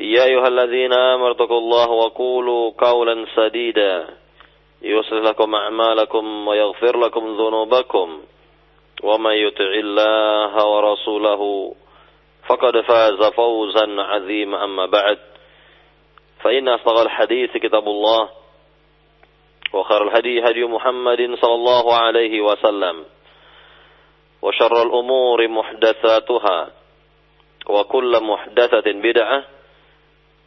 يا أيها الذين آمنوا اتقوا الله وقولوا قولا سديدا. يصلح لكم أعمالكم ويغفر لكم ذنوبكم. ومن يطع الله ورسوله فقد فاز فوزا عظيما. أما بعد فإن أصدق الحديث كتاب الله وخير الهدي هدي محمد صلى الله عليه وسلم وشر الأمور محدثاتها وكل محدثة بدعة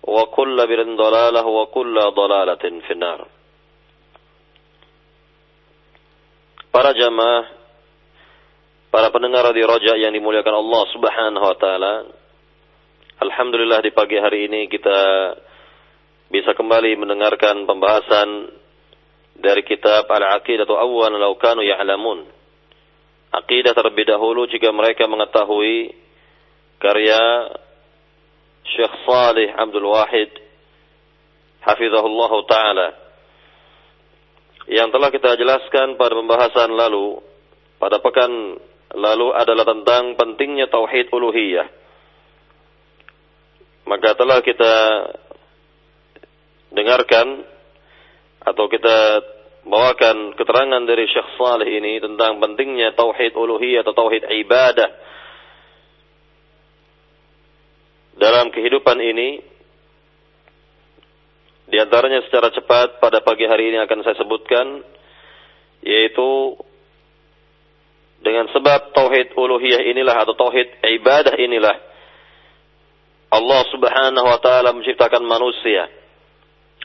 وكل بدعة ضلالة وكل ضلالة في النار Para jamaah, para pendengar di Roja yang dimuliakan Allah Subhanahu wa taala. Alhamdulillah di pagi hari ini kita bisa kembali mendengarkan pembahasan dari kitab Al-Aqidah atau Awwan Law Kanu Ya'lamun. Aqidah terlebih dahulu jika mereka mengetahui karya Syekh Salih Abdul Wahid Hafizahullah Ta'ala yang telah kita jelaskan pada pembahasan lalu pada pekan lalu adalah tentang pentingnya tauhid uluhiyah. Maka telah kita dengarkan atau kita bawakan keterangan dari Syekh Saleh ini tentang pentingnya tauhid uluhiyah atau tauhid ibadah dalam kehidupan ini di antaranya secara cepat pada pagi hari ini akan saya sebutkan yaitu dengan sebab tauhid uluhiyah inilah atau tauhid ibadah inilah Allah Subhanahu wa taala menciptakan manusia.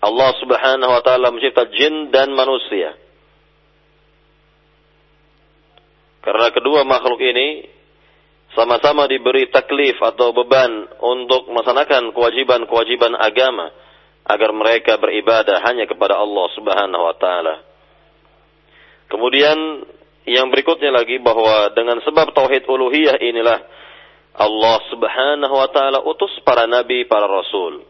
Allah Subhanahu wa taala mencipta jin dan manusia. Karena kedua makhluk ini sama-sama diberi taklif atau beban untuk melaksanakan kewajiban-kewajiban agama agar mereka beribadah hanya kepada Allah Subhanahu wa taala. Kemudian yang berikutnya lagi bahwa dengan sebab tauhid uluhiyah inilah Allah Subhanahu wa taala utus para nabi, para rasul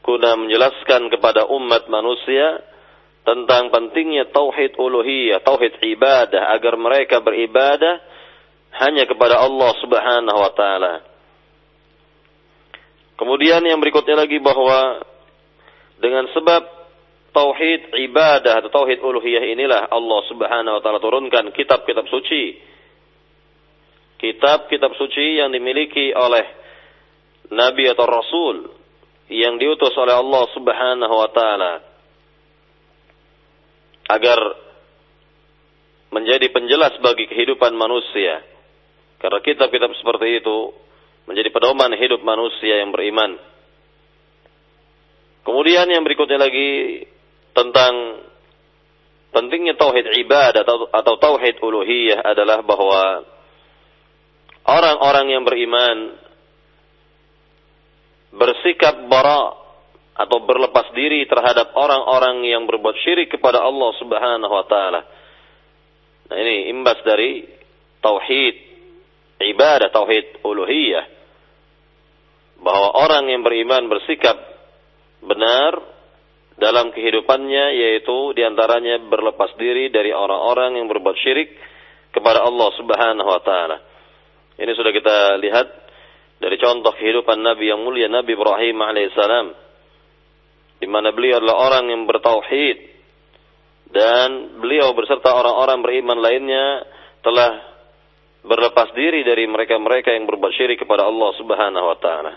guna menjelaskan kepada umat manusia tentang pentingnya tauhid uluhiyah, tauhid ibadah agar mereka beribadah hanya kepada Allah Subhanahu wa taala. Kemudian yang berikutnya lagi bahwa dengan sebab tauhid ibadah atau tauhid uluhiyah inilah Allah Subhanahu wa taala turunkan kitab-kitab suci. Kitab-kitab suci yang dimiliki oleh nabi atau rasul yang diutus oleh Allah Subhanahu wa taala agar menjadi penjelas bagi kehidupan manusia. Karena kitab-kitab seperti itu menjadi pedoman hidup manusia yang beriman. Kemudian yang berikutnya lagi tentang pentingnya tauhid ibadah atau, atau tauhid uluhiyah adalah bahwa orang-orang yang beriman bersikap bara atau berlepas diri terhadap orang-orang yang berbuat syirik kepada Allah Subhanahu wa taala. Nah, ini imbas dari tauhid ibadah, tauhid uluhiyah. Bahwa orang yang beriman bersikap benar dalam kehidupannya yaitu di antaranya berlepas diri dari orang-orang yang berbuat syirik kepada Allah Subhanahu wa taala. Ini sudah kita lihat dari contoh kehidupan Nabi yang mulia Nabi Ibrahim alaihissalam di mana beliau adalah orang yang bertauhid dan beliau beserta orang-orang beriman lainnya telah berlepas diri dari mereka-mereka yang berbuat syirik kepada Allah Subhanahu wa taala.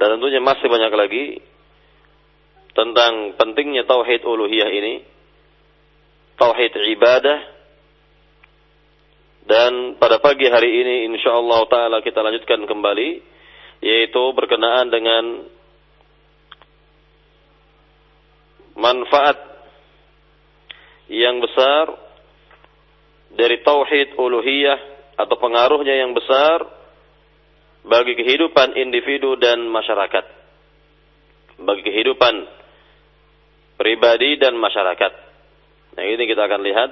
Dan tentunya masih banyak lagi tentang pentingnya tauhid uluhiyah ini, tauhid ibadah. Dan pada pagi hari ini insyaallah taala kita lanjutkan kembali yaitu berkenaan dengan manfaat yang besar dari tauhid uluhiyah atau pengaruhnya yang besar bagi kehidupan individu dan masyarakat. Bagi kehidupan pribadi dan masyarakat. Nah, ini kita akan lihat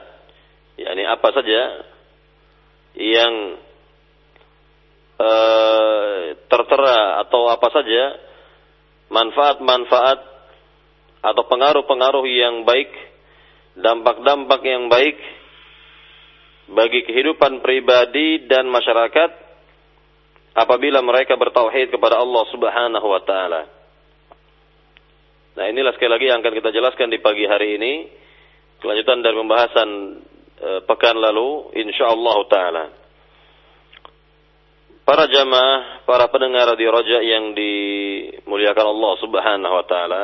yakni apa saja yang uh, tertera atau apa saja manfaat-manfaat atau pengaruh-pengaruh yang baik, dampak-dampak yang baik bagi kehidupan pribadi dan masyarakat apabila mereka bertauhid kepada Allah Subhanahu wa taala. Nah, inilah sekali lagi yang akan kita jelaskan di pagi hari ini, kelanjutan dari pembahasan e, pekan lalu insyaallah taala. Para jamaah, para pendengar radio Raja yang dimuliakan Allah Subhanahu wa taala.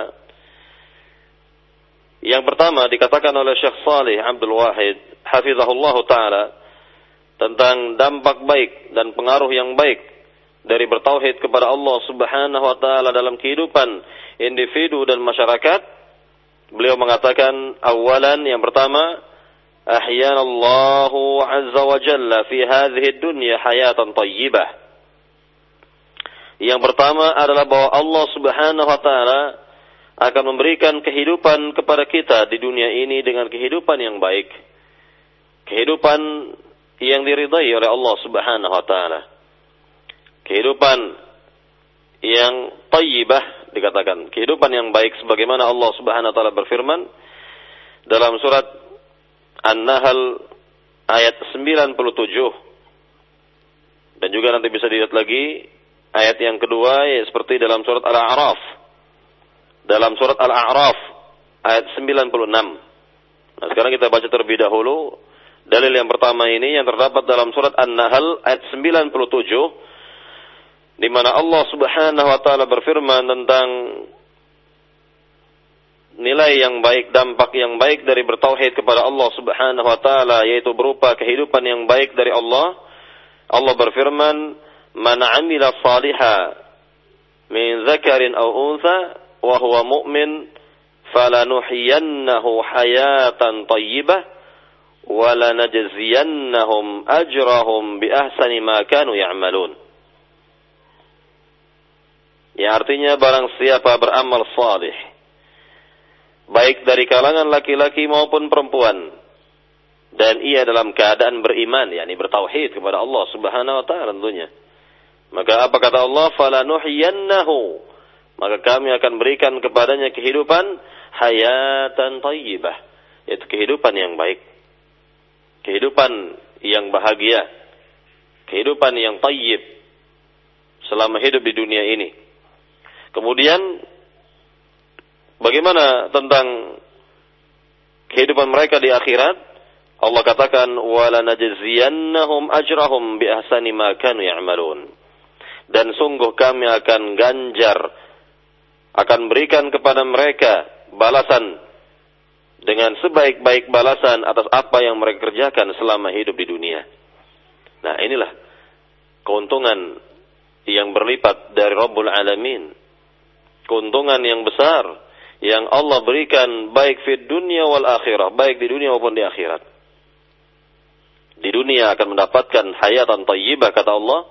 Yang pertama dikatakan oleh Syekh Salih Abdul Wahid hafizahullah taala tentang dampak baik dan pengaruh yang baik dari bertauhid kepada Allah Subhanahu wa taala dalam kehidupan individu dan masyarakat. Beliau mengatakan awalan yang pertama Allah azza wa jalla fi hadhihi dunya hayatan thayyibah. Yang pertama adalah bahwa Allah Subhanahu wa taala akan memberikan kehidupan kepada kita di dunia ini dengan kehidupan yang baik kehidupan yang diridai oleh Allah Subhanahu wa taala. Kehidupan yang tayyibah dikatakan, kehidupan yang baik sebagaimana Allah Subhanahu wa taala berfirman dalam surat An-Nahl ayat 97 dan juga nanti bisa dilihat lagi ayat yang kedua ya seperti dalam surat Al-A'raf. Dalam surat Al-A'raf ayat 96. Nah, sekarang kita baca terlebih dahulu Dalil yang pertama ini yang terdapat dalam surat An-Nahl ayat 97 di mana Allah Subhanahu wa taala berfirman tentang nilai yang baik, dampak yang baik dari bertauhid kepada Allah Subhanahu wa taala yaitu berupa kehidupan yang baik dari Allah. Allah berfirman, "Man 'amila salihan min dzakarin aw untha wa huwa mu'min falanuhyiyannahu hayatan thayyibah wala najziyannahum ajrahum bi ahsani ma kanu ya'malun. Ya artinya barang siapa beramal salih baik dari kalangan laki-laki maupun perempuan dan ia dalam keadaan beriman yakni bertauhid kepada Allah Subhanahu wa taala tentunya. Maka apa kata Allah? Falanuhyiyannahu. Maka kami akan berikan kepadanya kehidupan hayatan thayyibah, yaitu kehidupan yang baik kehidupan yang bahagia, kehidupan yang tayyib selama hidup di dunia ini. Kemudian bagaimana tentang kehidupan mereka di akhirat? Allah katakan wala najziyannahum ajrahum bi ahsani ma kanu ya'malun. Dan sungguh kami akan ganjar akan berikan kepada mereka balasan dengan sebaik-baik balasan atas apa yang mereka kerjakan selama hidup di dunia. Nah, inilah keuntungan yang berlipat dari Rabbul Alamin. Keuntungan yang besar yang Allah berikan baik di dunia wal akhirah, baik di dunia maupun di akhirat. Di dunia akan mendapatkan hayatan tayyibah kata Allah,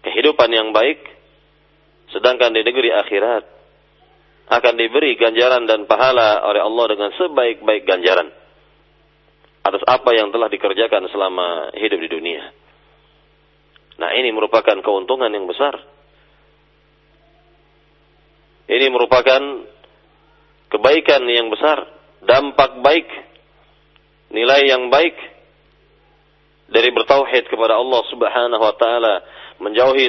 kehidupan yang baik, sedangkan di negeri akhirat akan diberi ganjaran dan pahala oleh Allah dengan sebaik-baik ganjaran atas apa yang telah dikerjakan selama hidup di dunia. Nah, ini merupakan keuntungan yang besar. Ini merupakan kebaikan yang besar, dampak baik, nilai yang baik dari bertauhid kepada Allah Subhanahu wa taala, menjauhi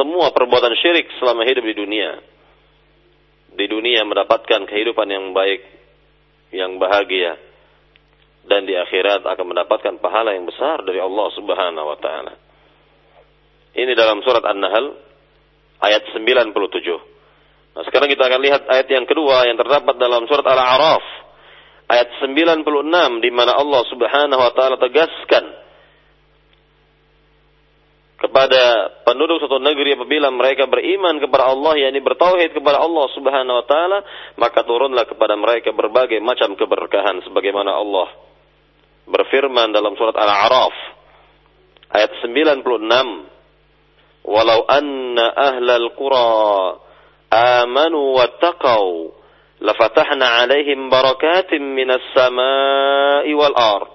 semua perbuatan syirik selama hidup di dunia di dunia mendapatkan kehidupan yang baik, yang bahagia, dan di akhirat akan mendapatkan pahala yang besar dari Allah Subhanahu wa taala. Ini dalam surat An-Nahl ayat 97. Nah, sekarang kita akan lihat ayat yang kedua yang terdapat dalam surat Al-A'raf ayat 96 di mana Allah Subhanahu wa taala tegaskan kepada penduduk suatu negeri apabila mereka beriman kepada Allah yakni bertauhid kepada Allah Subhanahu wa taala maka turunlah kepada mereka berbagai macam keberkahan sebagaimana Allah berfirman dalam surat Al-A'raf ayat 96 walau anna ahlal qura amanu wattaqau lafatahna alaihim barakatin minas samai wal ard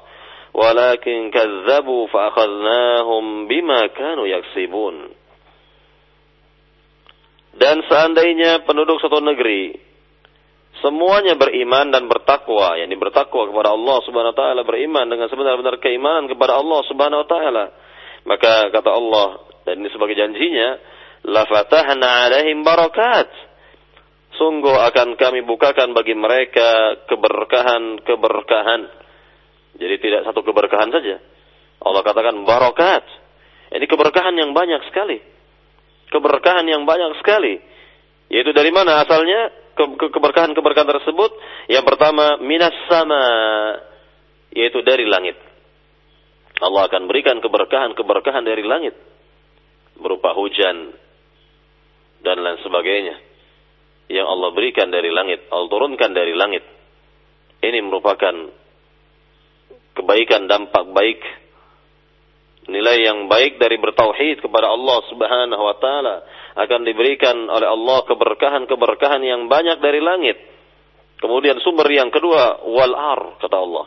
walakin kazzabu fa akhadnahum bima kanu yaksibun dan seandainya penduduk satu negeri semuanya beriman dan bertakwa, yakni bertakwa kepada Allah Subhanahu wa taala, beriman dengan sebenar-benar keimanan kepada Allah Subhanahu wa taala. Maka kata Allah dan ini sebagai janjinya, la fatahna alaihim barakat. Sungguh akan kami bukakan bagi mereka keberkahan-keberkahan. Jadi tidak satu keberkahan saja. Allah katakan barakat. Ini keberkahan yang banyak sekali. Keberkahan yang banyak sekali. Yaitu dari mana asalnya keberkahan-keberkahan tersebut? Yang pertama minas sama yaitu dari langit. Allah akan berikan keberkahan-keberkahan dari langit berupa hujan, dan lain sebagainya yang Allah berikan dari langit, Allah turunkan dari langit. Ini merupakan kebaikan dampak baik nilai yang baik dari bertauhid kepada Allah Subhanahu wa taala akan diberikan oleh Allah keberkahan-keberkahan yang banyak dari langit. Kemudian sumber yang kedua wal ar kata Allah.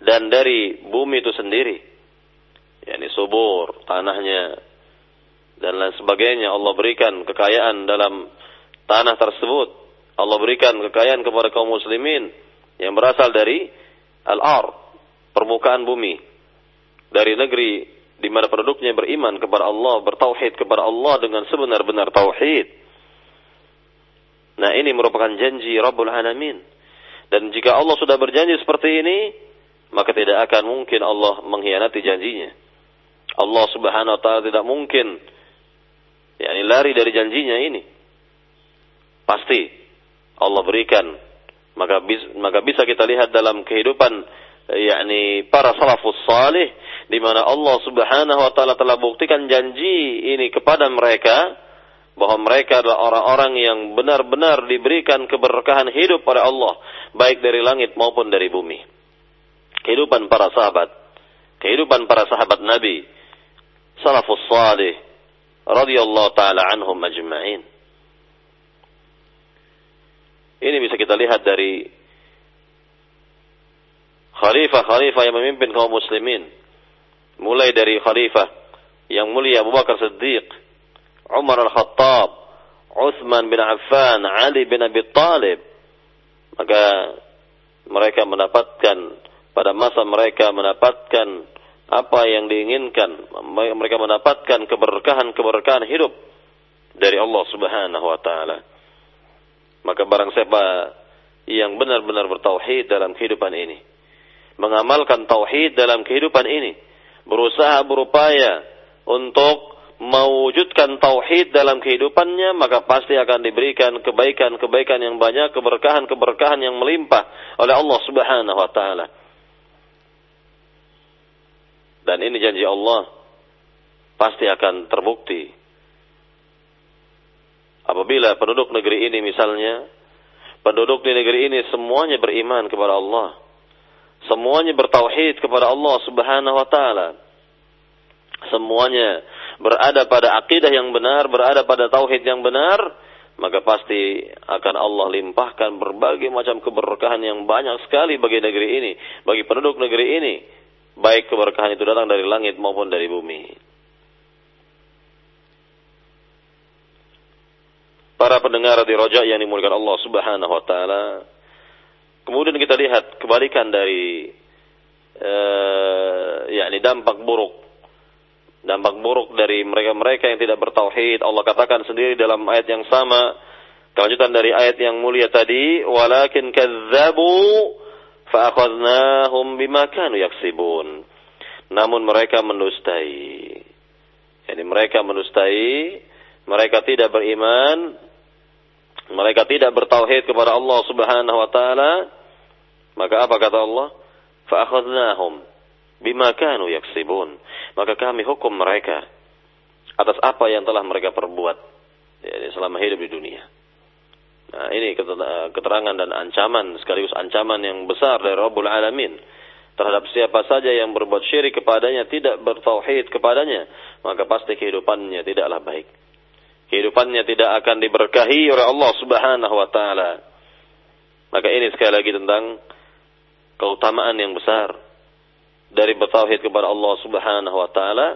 Dan dari bumi itu sendiri. yakni subur, tanahnya dan lain sebagainya. Allah berikan kekayaan dalam tanah tersebut. Allah berikan kekayaan kepada kaum muslimin yang berasal dari al-ar, permukaan bumi. Dari negeri di mana penduduknya beriman kepada Allah, bertauhid kepada Allah dengan sebenar-benar tauhid. Nah, ini merupakan janji Rabbul Alamin. Dan jika Allah sudah berjanji seperti ini, maka tidak akan mungkin Allah mengkhianati janjinya. Allah Subhanahu wa taala tidak mungkin yakni lari dari janjinya ini. Pasti Allah berikan maka bis, maka bisa kita lihat dalam kehidupan yakni para salafus salih di mana Allah Subhanahu wa taala telah buktikan janji ini kepada mereka bahwa mereka adalah orang-orang yang benar-benar diberikan keberkahan hidup oleh Allah baik dari langit maupun dari bumi. Kehidupan para sahabat, kehidupan para sahabat Nabi, salafus salih, radhiyallahu taala anhum majma'in. Ini bisa kita lihat dari khalifah-khalifah yang memimpin kaum muslimin. Mulai dari khalifah yang mulia Abu Bakar Siddiq, Umar Al-Khattab, Uthman bin Affan, Ali bin Abi Talib. Maka mereka mendapatkan pada masa mereka mendapatkan apa yang diinginkan. Mereka mendapatkan keberkahan-keberkahan hidup dari Allah Subhanahu wa taala. Maka barang siapa yang benar-benar bertauhid dalam kehidupan ini, mengamalkan tauhid dalam kehidupan ini, berusaha berupaya untuk mewujudkan tauhid dalam kehidupannya, maka pasti akan diberikan kebaikan-kebaikan yang banyak, keberkahan-keberkahan yang melimpah oleh Allah Subhanahu wa taala. Dan ini janji Allah pasti akan terbukti. Apabila penduduk negeri ini misalnya, penduduk di negeri ini semuanya beriman kepada Allah. Semuanya bertauhid kepada Allah Subhanahu wa taala. Semuanya berada pada akidah yang benar, berada pada tauhid yang benar, maka pasti akan Allah limpahkan berbagai macam keberkahan yang banyak sekali bagi negeri ini, bagi penduduk negeri ini baik keberkahan itu datang dari langit maupun dari bumi. Para pendengar di rojak yang dimuliakan Allah Subhanahu wa taala. Kemudian kita lihat kebalikan dari uh, yakni dampak buruk dampak buruk dari mereka-mereka yang tidak bertauhid. Allah katakan sendiri dalam ayat yang sama, kelanjutan dari ayat yang mulia tadi, walakin kadzabu fa'akhadnahum bima kanu yaksibun. Namun mereka mendustai. Jadi mereka mendustai, mereka tidak beriman mereka tidak bertauhid kepada Allah Subhanahu wa taala, maka apa kata Allah? Fa akhadnahum bima kanu yaksibun. Maka kami hukum mereka atas apa yang telah mereka perbuat ya, selama hidup di dunia. Nah, ini keterangan dan ancaman sekaligus ancaman yang besar dari Rabbul Alamin terhadap siapa saja yang berbuat syirik kepadanya, tidak bertauhid kepadanya, maka pasti kehidupannya tidaklah baik. Kehidupannya tidak akan diberkahi oleh Allah Subhanahu wa taala. Maka ini sekali lagi tentang keutamaan yang besar dari bertauhid kepada Allah Subhanahu wa taala,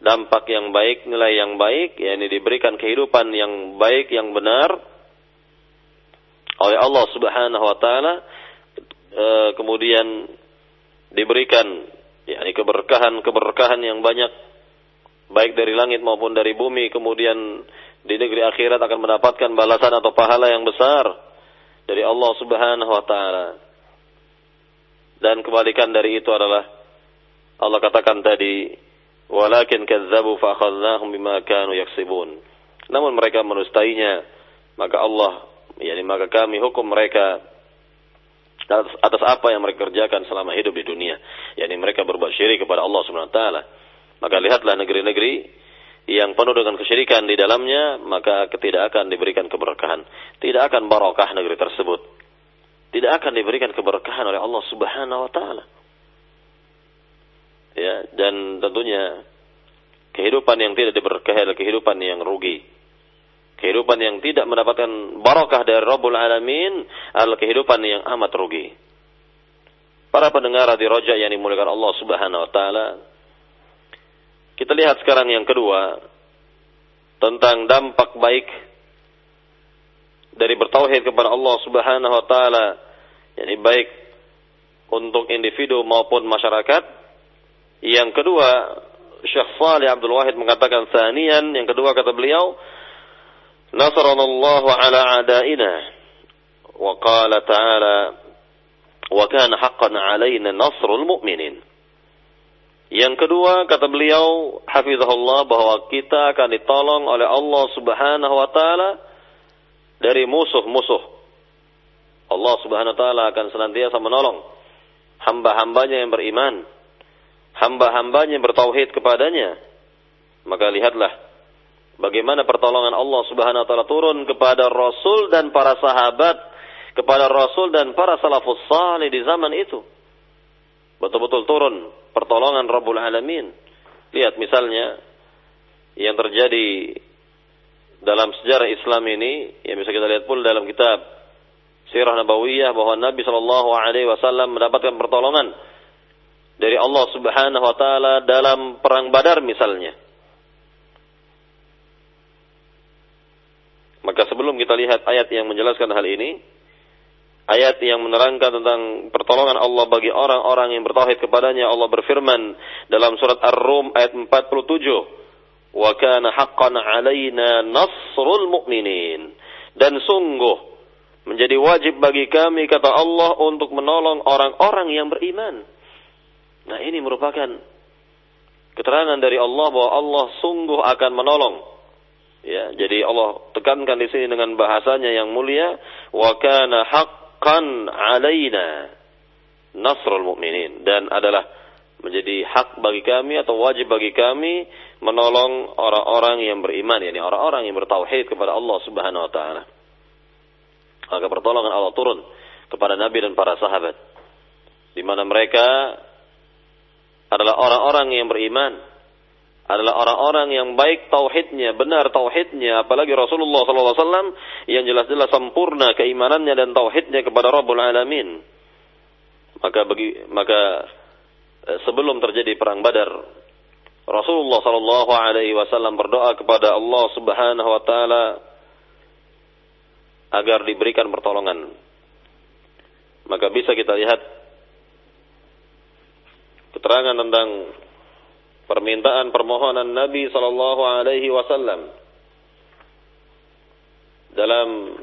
dampak yang baik, nilai yang baik, yakni diberikan kehidupan yang baik, yang benar oleh Allah Subhanahu wa taala. E, kemudian diberikan yakni keberkahan-keberkahan yang banyak baik dari langit maupun dari bumi. Kemudian di negeri akhirat akan mendapatkan balasan atau pahala yang besar dari Allah Subhanahu wa taala. Dan kebalikan dari itu adalah Allah katakan tadi walakin kadzabu fa akhadnahum bima kanu yaksibun. Namun mereka menustainya, maka Allah yakni maka kami hukum mereka atas, atas apa yang mereka kerjakan selama hidup di dunia yakni mereka berbuat syirik kepada Allah Subhanahu wa taala maka lihatlah negeri-negeri yang penuh dengan kesyirikan di dalamnya maka tidak akan diberikan keberkahan tidak akan barokah negeri tersebut tidak akan diberikan keberkahan oleh Allah Subhanahu wa taala ya dan tentunya kehidupan yang tidak diberkahi adalah kehidupan yang rugi Kehidupan yang tidak mendapatkan barakah dari Rabbul Alamin adalah kehidupan yang amat rugi. Para pendengar di roja yang dimuliakan Allah Subhanahu wa taala. Kita lihat sekarang yang kedua tentang dampak baik dari bertauhid kepada Allah Subhanahu wa taala, yakni baik untuk individu maupun masyarakat. Yang kedua, Syekh Salih Abdul Wahid mengatakan sanian, yang kedua kata beliau, Nasranallahu ala adaina wa qala ta'ala wa kana haqqan alaina nasrul mu'minin. Yang kedua kata beliau hafizahullah bahwa kita akan ditolong oleh Allah Subhanahu wa taala dari musuh-musuh. Allah Subhanahu wa taala akan senantiasa menolong hamba-hambanya yang beriman, hamba-hambanya yang bertauhid kepadanya. Maka lihatlah Bagaimana pertolongan Allah Subhanahu wa taala turun kepada Rasul dan para sahabat, kepada Rasul dan para salafus salih di zaman itu. Betul-betul turun pertolongan Rabbul Alamin. Lihat misalnya yang terjadi dalam sejarah Islam ini yang bisa kita lihat pun dalam kitab Sirah Nabawiyah bahwa Nabi Shallallahu Alaihi Wasallam mendapatkan pertolongan dari Allah Subhanahu Wa Taala dalam perang Badar misalnya. Maka sebelum kita lihat ayat yang menjelaskan hal ini, ayat yang menerangkan tentang pertolongan Allah bagi orang-orang yang bertauhid kepadanya, Allah berfirman dalam surat Ar-Rum ayat 47, "Wa kana haqqan 'alaina nasrul mu'minin." Dan sungguh menjadi wajib bagi kami kata Allah untuk menolong orang-orang yang beriman. Nah, ini merupakan keterangan dari Allah bahwa Allah sungguh akan menolong Ya, jadi Allah tekankan di sini dengan bahasanya yang mulia, wa kana haqqan alaina nasrul mu'minin dan adalah menjadi hak bagi kami atau wajib bagi kami menolong orang-orang yang beriman, yakni orang-orang yang bertauhid kepada Allah Subhanahu wa taala. Maka pertolongan Allah turun kepada Nabi dan para sahabat. Di mana mereka adalah orang-orang yang beriman adalah orang-orang yang baik tauhidnya, benar tauhidnya, apalagi Rasulullah SAW yang jelas-jelas sempurna keimanannya dan tauhidnya kepada Rabbul Alamin. Maka bagi maka eh, sebelum terjadi perang Badar, Rasulullah Wasallam berdoa kepada Allah Subhanahu Wa Taala agar diberikan pertolongan. Maka bisa kita lihat keterangan tentang permintaan permohonan Nabi sallallahu alaihi wasallam dalam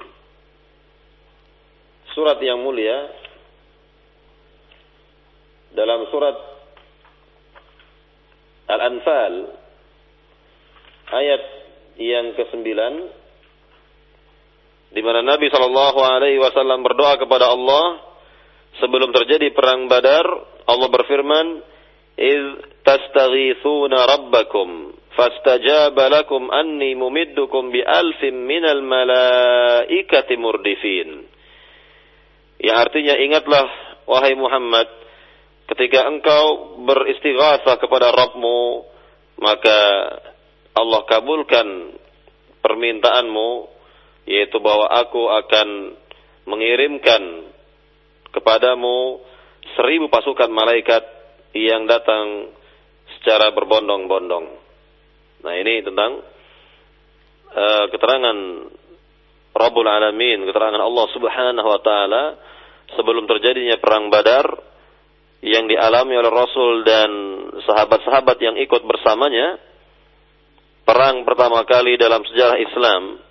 surat yang mulia dalam surat Al-Anfal ayat yang ke-9 di mana Nabi Shallallahu Alaihi Wasallam berdoa kepada Allah sebelum terjadi perang Badar, Allah berfirman, "Iz tastaghithuna rabbakum fastajaba lakum anni mumiddukum bi alfin minal malaikati murdifin." Yang artinya ingatlah wahai Muhammad ketika engkau beristighatsah kepada Rabbmu maka Allah kabulkan permintaanmu yaitu bahwa aku akan mengirimkan kepadamu seribu pasukan malaikat yang datang secara berbondong-bondong. Nah ini tentang uh, keterangan Rabbul Alamin, keterangan Allah Subhanahu Wa Taala sebelum terjadinya perang Badar yang dialami oleh Rasul dan sahabat-sahabat yang ikut bersamanya. Perang pertama kali dalam sejarah Islam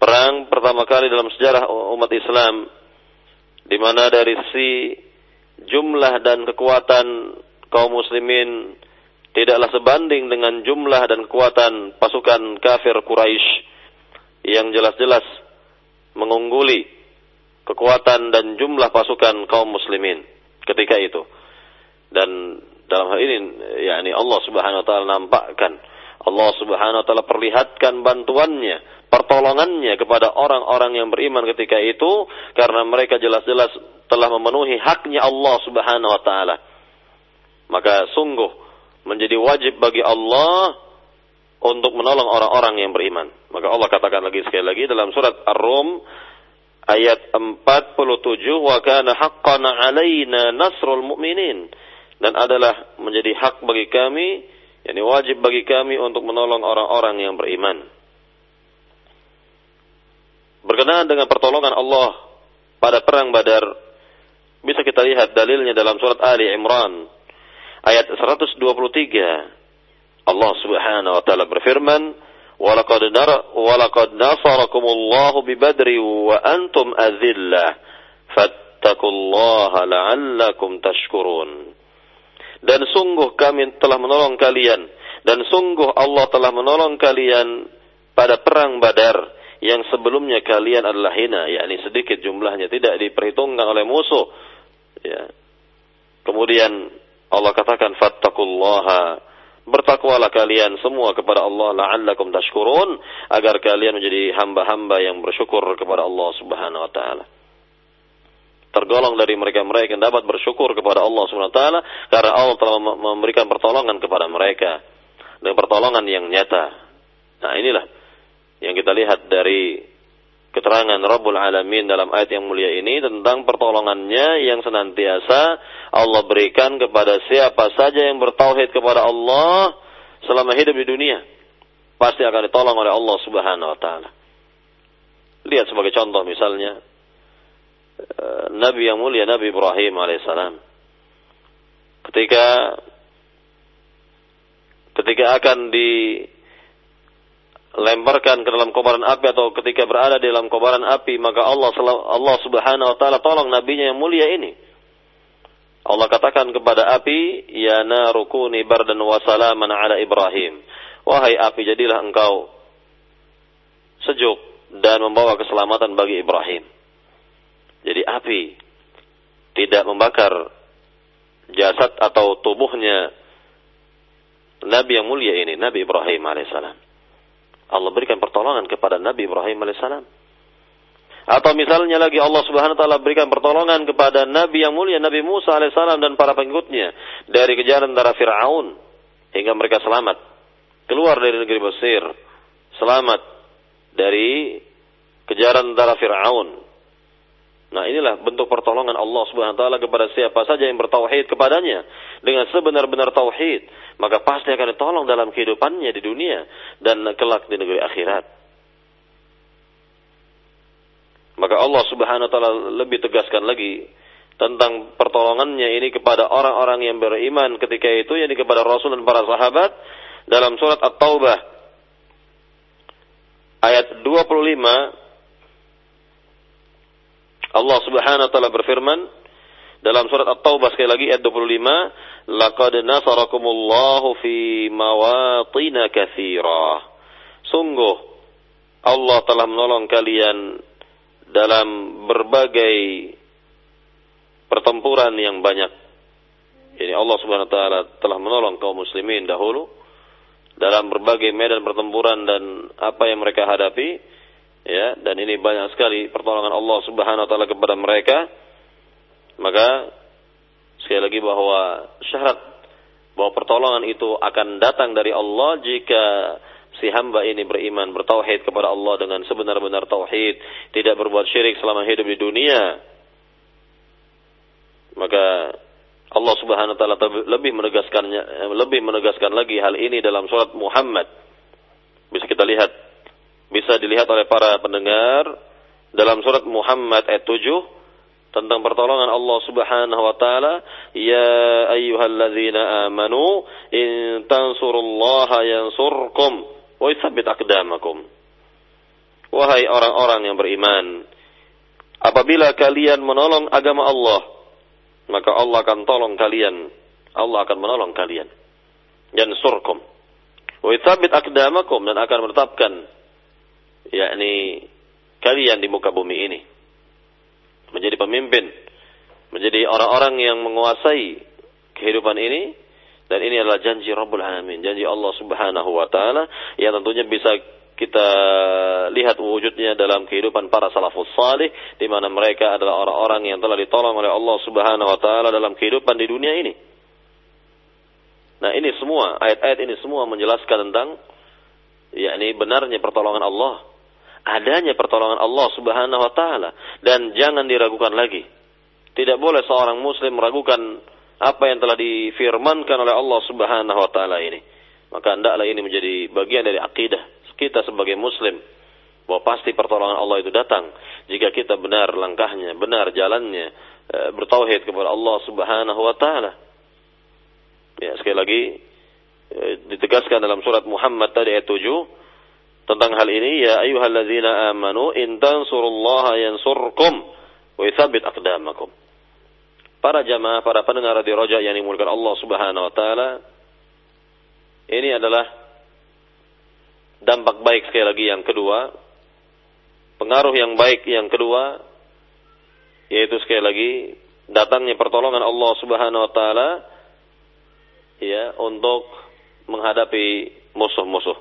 perang pertama kali dalam sejarah umat Islam di mana dari si jumlah dan kekuatan kaum muslimin tidaklah sebanding dengan jumlah dan kekuatan pasukan kafir Quraisy yang jelas-jelas mengungguli kekuatan dan jumlah pasukan kaum muslimin ketika itu. Dan dalam hal ini yakni Allah Subhanahu wa taala nampakkan Allah Subhanahu wa taala perlihatkan bantuannya pertolongannya kepada orang-orang yang beriman ketika itu karena mereka jelas-jelas telah memenuhi haknya Allah Subhanahu wa taala. Maka sungguh menjadi wajib bagi Allah untuk menolong orang-orang yang beriman. Maka Allah katakan lagi sekali lagi dalam surat Ar-Rum ayat 47 wa kana haqqan 'alaina nasrul mu'minin dan adalah menjadi hak bagi kami yakni wajib bagi kami untuk menolong orang-orang yang beriman Berkenaan dengan pertolongan Allah pada perang Badar, bisa kita lihat dalilnya dalam surat Ali Imran ayat 123. Allah Subhanahu wa taala berfirman, "Walaqad nara walaqad nasarakumullahu bi Badri wa antum adhillah fattaqullaha la'allakum tashkurun." Dan sungguh kami telah menolong kalian dan sungguh Allah telah menolong kalian pada perang Badar yang sebelumnya kalian adalah hina, yakni sedikit jumlahnya tidak diperhitungkan oleh musuh. Ya. Kemudian Allah katakan fattakullaha bertakwalah kalian semua kepada Allah la'allakum tashkurun agar kalian menjadi hamba-hamba yang bersyukur kepada Allah Subhanahu wa taala. Tergolong dari mereka-mereka yang dapat bersyukur kepada Allah Subhanahu wa taala karena Allah telah memberikan pertolongan kepada mereka dengan pertolongan yang nyata. Nah, inilah yang kita lihat dari keterangan Rabbul Alamin dalam ayat yang mulia ini tentang pertolongannya yang senantiasa Allah berikan kepada siapa saja yang bertauhid kepada Allah selama hidup di dunia. Pasti akan ditolong oleh Allah Subhanahu wa taala. Lihat sebagai contoh misalnya eh, Nabi yang mulia Nabi Ibrahim alaihissalam. Ketika ketika akan di lemparkan ke dalam kobaran api atau ketika berada di dalam kobaran api maka Allah Allah Subhanahu wa taala tolong nabinya yang mulia ini. Allah katakan kepada api, "Ya narukuni bardan wa salaman ala Ibrahim." Wahai api, jadilah engkau sejuk dan membawa keselamatan bagi Ibrahim. Jadi api tidak membakar jasad atau tubuhnya Nabi yang mulia ini, Nabi Ibrahim alaihissalam. Allah berikan pertolongan kepada Nabi Ibrahim alaihissalam. Atau misalnya lagi Allah Subhanahu wa taala berikan pertolongan kepada nabi yang mulia Nabi Musa alaihissalam dan para pengikutnya dari kejaran darah Firaun hingga mereka selamat keluar dari negeri Mesir, selamat dari kejaran darah Firaun. Nah, inilah bentuk pertolongan Allah Subhanahu wa taala kepada siapa saja yang bertauhid kepadanya dengan sebenar-benar tauhid, maka pasti akan ditolong dalam kehidupannya di dunia dan kelak di negeri akhirat. Maka Allah Subhanahu wa taala lebih tegaskan lagi tentang pertolongannya ini kepada orang-orang yang beriman ketika itu yakni kepada Rasul dan para sahabat dalam surat At-Taubah ayat 25 Allah Subhanahu wa taala berfirman dalam surat At-Taubah sekali lagi ayat 25, "Laqad nasarakumullahu fi mawatin katsira." Sungguh Allah telah menolong kalian dalam berbagai pertempuran yang banyak. Jadi Allah Subhanahu wa taala telah menolong kaum muslimin dahulu dalam berbagai medan pertempuran dan apa yang mereka hadapi ya dan ini banyak sekali pertolongan Allah Subhanahu wa taala kepada mereka. Maka sekali lagi bahwa syarat bahwa pertolongan itu akan datang dari Allah jika si hamba ini beriman bertauhid kepada Allah dengan sebenar-benar tauhid, tidak berbuat syirik selama hidup di dunia. Maka Allah Subhanahu wa taala lebih menegaskannya lebih menegaskan lagi hal ini dalam surat Muhammad. Bisa kita lihat bisa dilihat oleh para pendengar dalam surat Muhammad ayat 7 tentang pertolongan Allah Subhanahu wa taala, "Ya ayyuhalladzina amanu in tansurullaha yansurkum wa yutsabbit aqdamakum." Wahai orang-orang yang beriman, apabila kalian menolong agama Allah, maka Allah akan tolong kalian. Allah akan menolong kalian. Yansurkum. Wa yutsabbit aqdamakum dan akan menetapkan yakni kalian di muka bumi ini. Menjadi pemimpin, menjadi orang-orang yang menguasai kehidupan ini. Dan ini adalah janji Rabbul Alamin, janji Allah Subhanahu wa taala. Yang tentunya bisa kita lihat wujudnya dalam kehidupan para salafus salih di mana mereka adalah orang-orang yang telah ditolong oleh Allah Subhanahu wa taala dalam kehidupan di dunia ini. Nah, ini semua ayat-ayat ini semua menjelaskan tentang yakni benarnya pertolongan Allah adanya pertolongan Allah Subhanahu wa taala dan jangan diragukan lagi. Tidak boleh seorang muslim meragukan apa yang telah difirmankan oleh Allah Subhanahu wa taala ini. Maka hendaklah ini menjadi bagian dari akidah kita sebagai muslim bahwa pasti pertolongan Allah itu datang jika kita benar langkahnya, benar jalannya, e, bertauhid kepada Allah Subhanahu wa taala. Ya, sekali lagi ditegaskan dalam surat Muhammad tadi ayat 7 tentang hal ini ya ayyuhalladzina amanu in tansurullaha yansurkum wa yutsabbit aqdamakum. Para jamaah, para pendengar di Roja yang dimulakan Allah Subhanahu wa taala, ini adalah dampak baik sekali lagi yang kedua, pengaruh yang baik yang kedua yaitu sekali lagi datangnya pertolongan Allah Subhanahu wa taala ya untuk menghadapi musuh-musuh.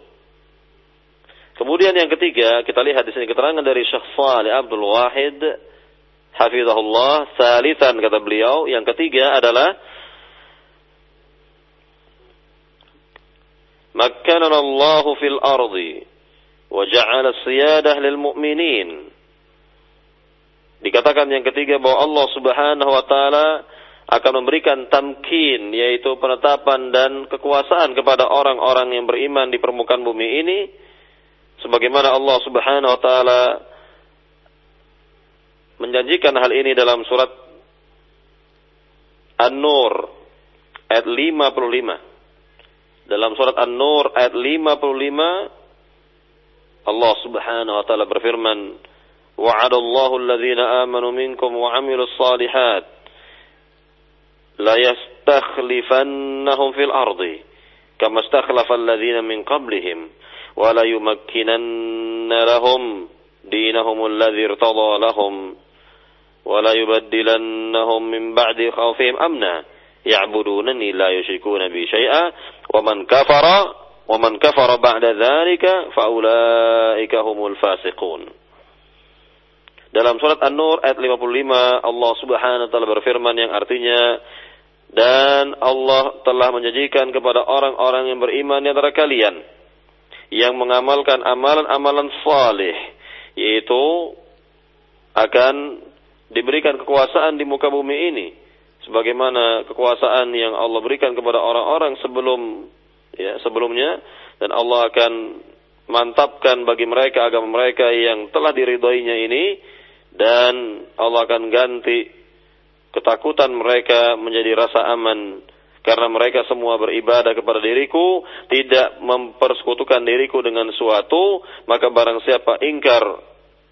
Kemudian yang ketiga, kita lihat di sini keterangan dari Syekh Salih Abdul Wahid hafizahullah, salisan kata beliau, yang ketiga adalah Makkanana Allah fil ardi wa ja'ala siyadah lil mu'minin. Dikatakan yang ketiga bahwa Allah Subhanahu wa taala akan memberikan tamkin yaitu penetapan dan kekuasaan kepada orang-orang yang beriman di permukaan bumi ini sebagaimana Allah Subhanahu wa taala menjanjikan hal ini dalam surat An-Nur ayat 55. Dalam surat An-Nur ayat 55 Allah Subhanahu wa taala berfirman, "Wa'adallahu alladhina amanu minkum wa 'amilus salihat لا يستخلفنهم في الأرض كما استخلف الذين من قبلهم ولا يمكنن لهم دينهم الذي ارتضى لهم ولا يبدلنهم من بعد خوفهم أمنا يعبدونني لا ya'budunani la yushrikuna bi syai'a wa man kafara wa man Dalam surat An-Nur ayat 55 Allah Subhanahu wa taala berfirman yang artinya dan Allah telah menjanjikan kepada orang-orang yang beriman di antara kalian yang mengamalkan amalan-amalan saleh yaitu akan diberikan kekuasaan di muka bumi ini sebagaimana kekuasaan yang Allah berikan kepada orang-orang sebelum ya sebelumnya dan Allah akan mantapkan bagi mereka agama mereka yang telah diridhoinya ini dan Allah akan ganti ketakutan mereka menjadi rasa aman karena mereka semua beribadah kepada diriku, tidak mempersekutukan diriku dengan suatu, maka barang siapa ingkar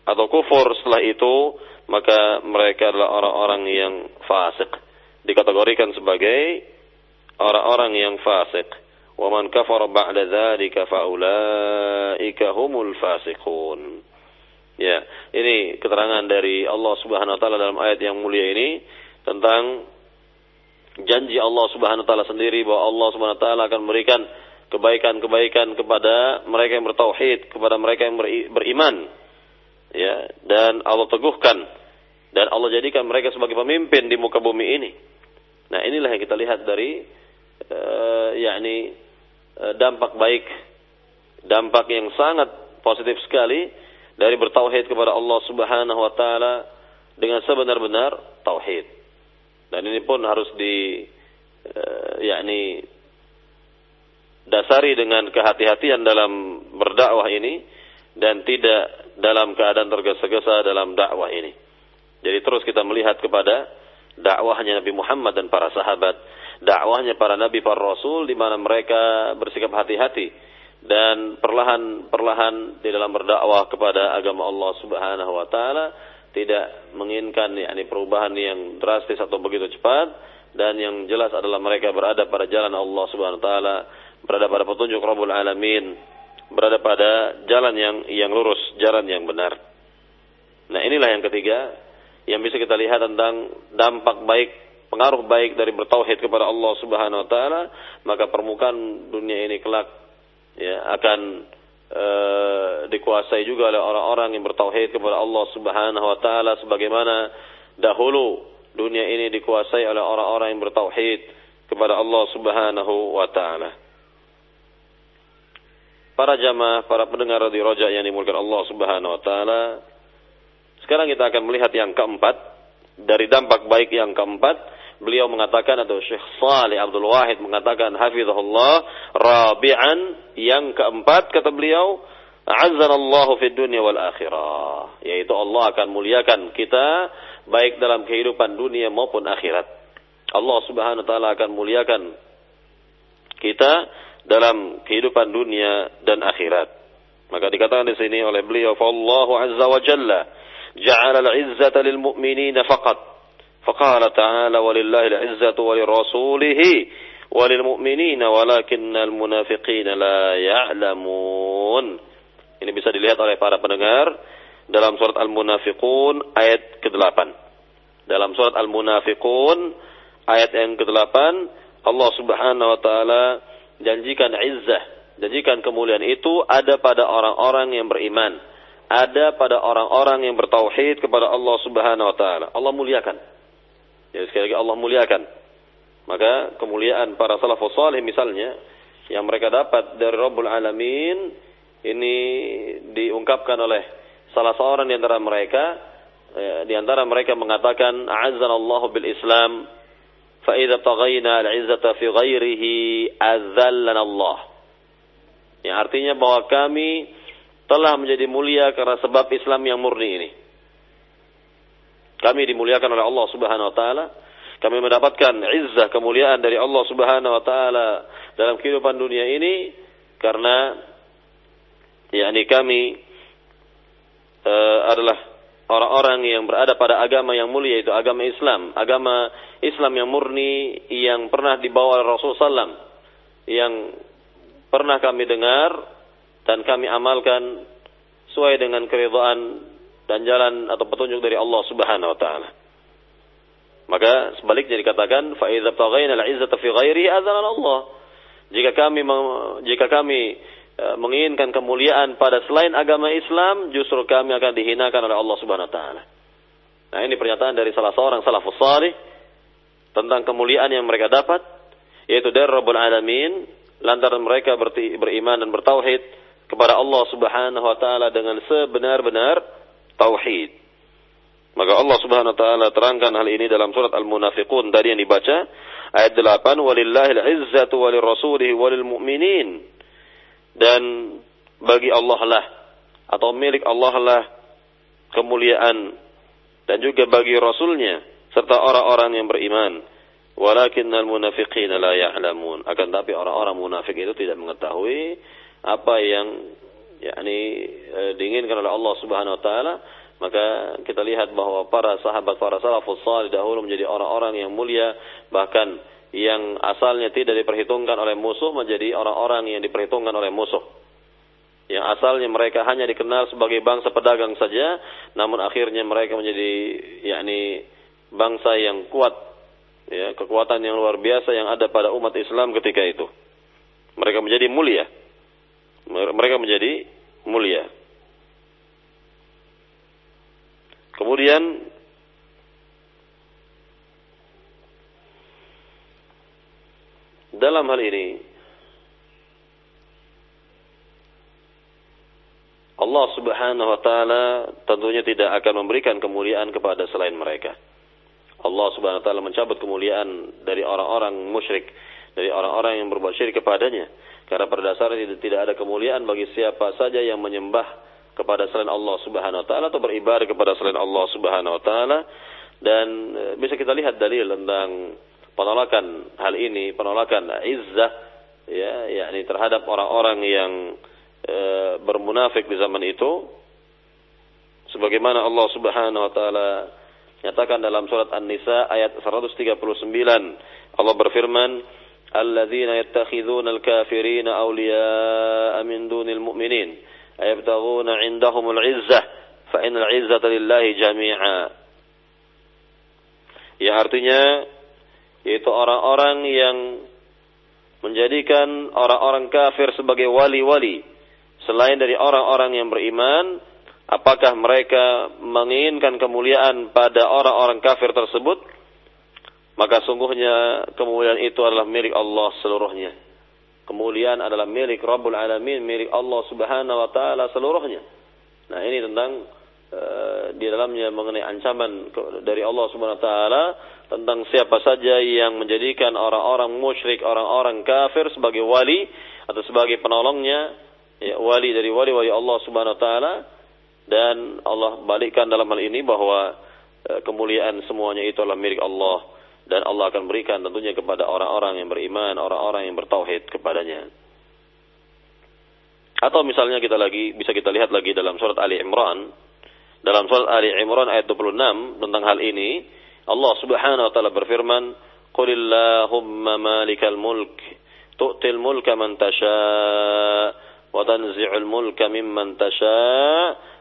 atau kufur setelah itu, maka mereka adalah orang-orang yang fasik. Dikategorikan sebagai orang-orang yang fasik. Wa man kafara ba'da dzalika faulaika humul fasiqun. Ya, ini keterangan dari Allah Subhanahu wa taala dalam ayat yang mulia ini tentang janji Allah Subhanahu wa taala sendiri bahwa Allah Subhanahu wa taala akan memberikan kebaikan-kebaikan kepada mereka yang bertauhid, kepada mereka yang beriman. Ya, dan Allah teguhkan dan Allah jadikan mereka sebagai pemimpin di muka bumi ini. Nah, inilah yang kita lihat dari uh, yakni uh, dampak baik, dampak yang sangat positif sekali dari bertauhid kepada Allah Subhanahu wa taala dengan sebenar-benar tauhid. Dan ini pun harus di uh, yakni dasari dengan kehati-hatian dalam berdakwah ini dan tidak dalam keadaan tergesa-gesa dalam dakwah ini. Jadi terus kita melihat kepada dakwahnya Nabi Muhammad dan para sahabat, dakwahnya para nabi para rasul di mana mereka bersikap hati-hati dan perlahan-perlahan di dalam berdakwah kepada agama Allah Subhanahu wa taala tidak menginginkan yakni perubahan yang drastis atau begitu cepat dan yang jelas adalah mereka berada pada jalan Allah Subhanahu wa taala, berada pada petunjuk Rabbul Alamin, berada pada jalan yang yang lurus, jalan yang benar. Nah, inilah yang ketiga yang bisa kita lihat tentang dampak baik pengaruh baik dari bertauhid kepada Allah Subhanahu wa taala, maka permukaan dunia ini kelak ya akan e, dikuasai juga oleh orang-orang yang bertauhid kepada Allah Subhanahu wa taala sebagaimana dahulu dunia ini dikuasai oleh orang-orang yang bertauhid kepada Allah Subhanahu wa taala. Para jamaah, para pendengar di Roja yang dimulakan Allah Subhanahu wa taala. Sekarang kita akan melihat yang keempat dari dampak baik yang keempat beliau mengatakan atau Syekh Salih Abdul Wahid mengatakan hafizahullah rabi'an yang keempat kata beliau azzanallahu fid dunya wal akhirah. Yaitu Allah akan muliakan kita baik dalam kehidupan dunia maupun akhirat. Allah Subhanahu wa taala akan muliakan kita dalam kehidupan dunia dan akhirat. Maka dikatakan di sini oleh beliau fallahu azza wa jalla ja'ala al-izzata lil mu'minina faqat فقال تعالى ولله العزة ولرسوله وللمؤمنين ولكن المنافقين لا يعلمون ini bisa dilihat oleh para pendengar dalam surat Al-Munafiqun ayat ke-8 dalam surat Al-Munafiqun ayat yang ke-8 Allah Subhanahu wa taala janjikan izzah janjikan kemuliaan itu ada pada orang-orang yang beriman ada pada orang-orang yang bertauhid kepada Allah Subhanahu wa taala Allah muliakan jadi sekali lagi Allah muliakan. Maka kemuliaan para salafus salih misalnya yang mereka dapat dari Rabbul Alamin ini diungkapkan oleh salah seorang di antara mereka ya, di antara mereka mengatakan a'azzanallahu bil Islam fa idza taghayna al-'izzata fi ghairihi azzallana Allah. Ya artinya bahwa kami telah menjadi mulia karena sebab Islam yang murni ini. Kami dimuliakan oleh Allah Subhanahu wa taala. Kami mendapatkan izzah kemuliaan dari Allah Subhanahu wa taala dalam kehidupan dunia ini karena yakni kami uh, adalah orang-orang yang berada pada agama yang mulia itu agama Islam, agama Islam yang murni yang pernah dibawa oleh Rasul sallam yang pernah kami dengar dan kami amalkan sesuai dengan keridhaan dan jalan atau petunjuk dari Allah Subhanahu wa taala. Maka sebaliknya dikatakan fa idza taghaina al-'izzata fi ghairi Allah. Jika kami jika kami e, menginginkan kemuliaan pada selain agama Islam, justru kami akan dihinakan oleh Allah Subhanahu wa taala. Nah, ini pernyataan dari salah seorang salafus salih tentang kemuliaan yang mereka dapat yaitu dari Rabbul Alamin lantaran mereka beriman dan bertauhid kepada Allah Subhanahu wa taala dengan sebenar-benar tauhid. Maka Allah Subhanahu wa taala terangkan hal ini dalam surat Al-Munafiqun tadi yang dibaca ayat 8 walillahil izzatu walirrasulihi walil mu'minin. Dan bagi Allah lah atau milik Allah lah kemuliaan dan juga bagi rasulnya serta orang-orang yang beriman. Walakinnal munafiqina la ya'lamun. Akan tapi orang-orang munafik itu tidak mengetahui apa yang yakni e, diinginkan oleh Allah Subhanahu wa taala maka kita lihat bahwa para sahabat para salafus salih dahulu menjadi orang-orang yang mulia bahkan yang asalnya tidak diperhitungkan oleh musuh menjadi orang-orang yang diperhitungkan oleh musuh. Yang asalnya mereka hanya dikenal sebagai bangsa pedagang saja, namun akhirnya mereka menjadi yakni bangsa yang kuat, ya, kekuatan yang luar biasa yang ada pada umat Islam ketika itu. Mereka menjadi mulia. Mereka menjadi mulia. Kemudian dalam hal ini Allah Subhanahu wa taala tentunya tidak akan memberikan kemuliaan kepada selain mereka. Allah Subhanahu wa taala mencabut kemuliaan dari orang-orang musyrik, dari orang-orang yang berbuat syirik kepadanya. Karena pada dasarnya tidak ada kemuliaan bagi siapa saja yang menyembah kepada selain Allah Subhanahu wa taala atau beribadah kepada selain Allah Subhanahu wa taala. Dan e, bisa kita lihat dalil tentang penolakan hal ini, penolakan izzah ya yakni terhadap orang-orang yang e, bermunafik di zaman itu. Sebagaimana Allah Subhanahu wa taala nyatakan dalam surat An-Nisa ayat 139 Allah berfirman yattakhidhuna al-kafirina awliya'a min dunil mu'minin ayabtaghuna 'indahumul 'izzah fa innal 'izzata lillahi jami'a ya artinya yaitu orang-orang yang menjadikan orang-orang kafir sebagai wali-wali. Selain dari orang-orang yang beriman, apakah mereka menginginkan kemuliaan pada orang-orang kafir tersebut? Maka sungguhnya kemuliaan itu adalah milik Allah seluruhnya. Kemuliaan adalah milik Rabbul Alamin, milik Allah Subhanahu wa taala seluruhnya. Nah, ini tentang uh, di dalamnya mengenai ancaman dari Allah Subhanahu wa taala tentang siapa saja yang menjadikan orang-orang musyrik, orang-orang kafir sebagai wali atau sebagai penolongnya ya, wali dari wali-wali Allah Subhanahu wa taala dan Allah balikkan dalam hal ini bahwa e, kemuliaan semuanya itu adalah milik Allah dan Allah akan berikan tentunya kepada orang-orang yang beriman, orang-orang yang bertauhid kepadanya. Atau misalnya kita lagi bisa kita lihat lagi dalam surat Ali Imran, dalam surat Ali Imran ayat 26 tentang hal ini, Allah Subhanahu wa taala berfirman, "Qulillahumma malikal mulk tu'til mulka man tasha wa tanzi'ul mulka mimman tasha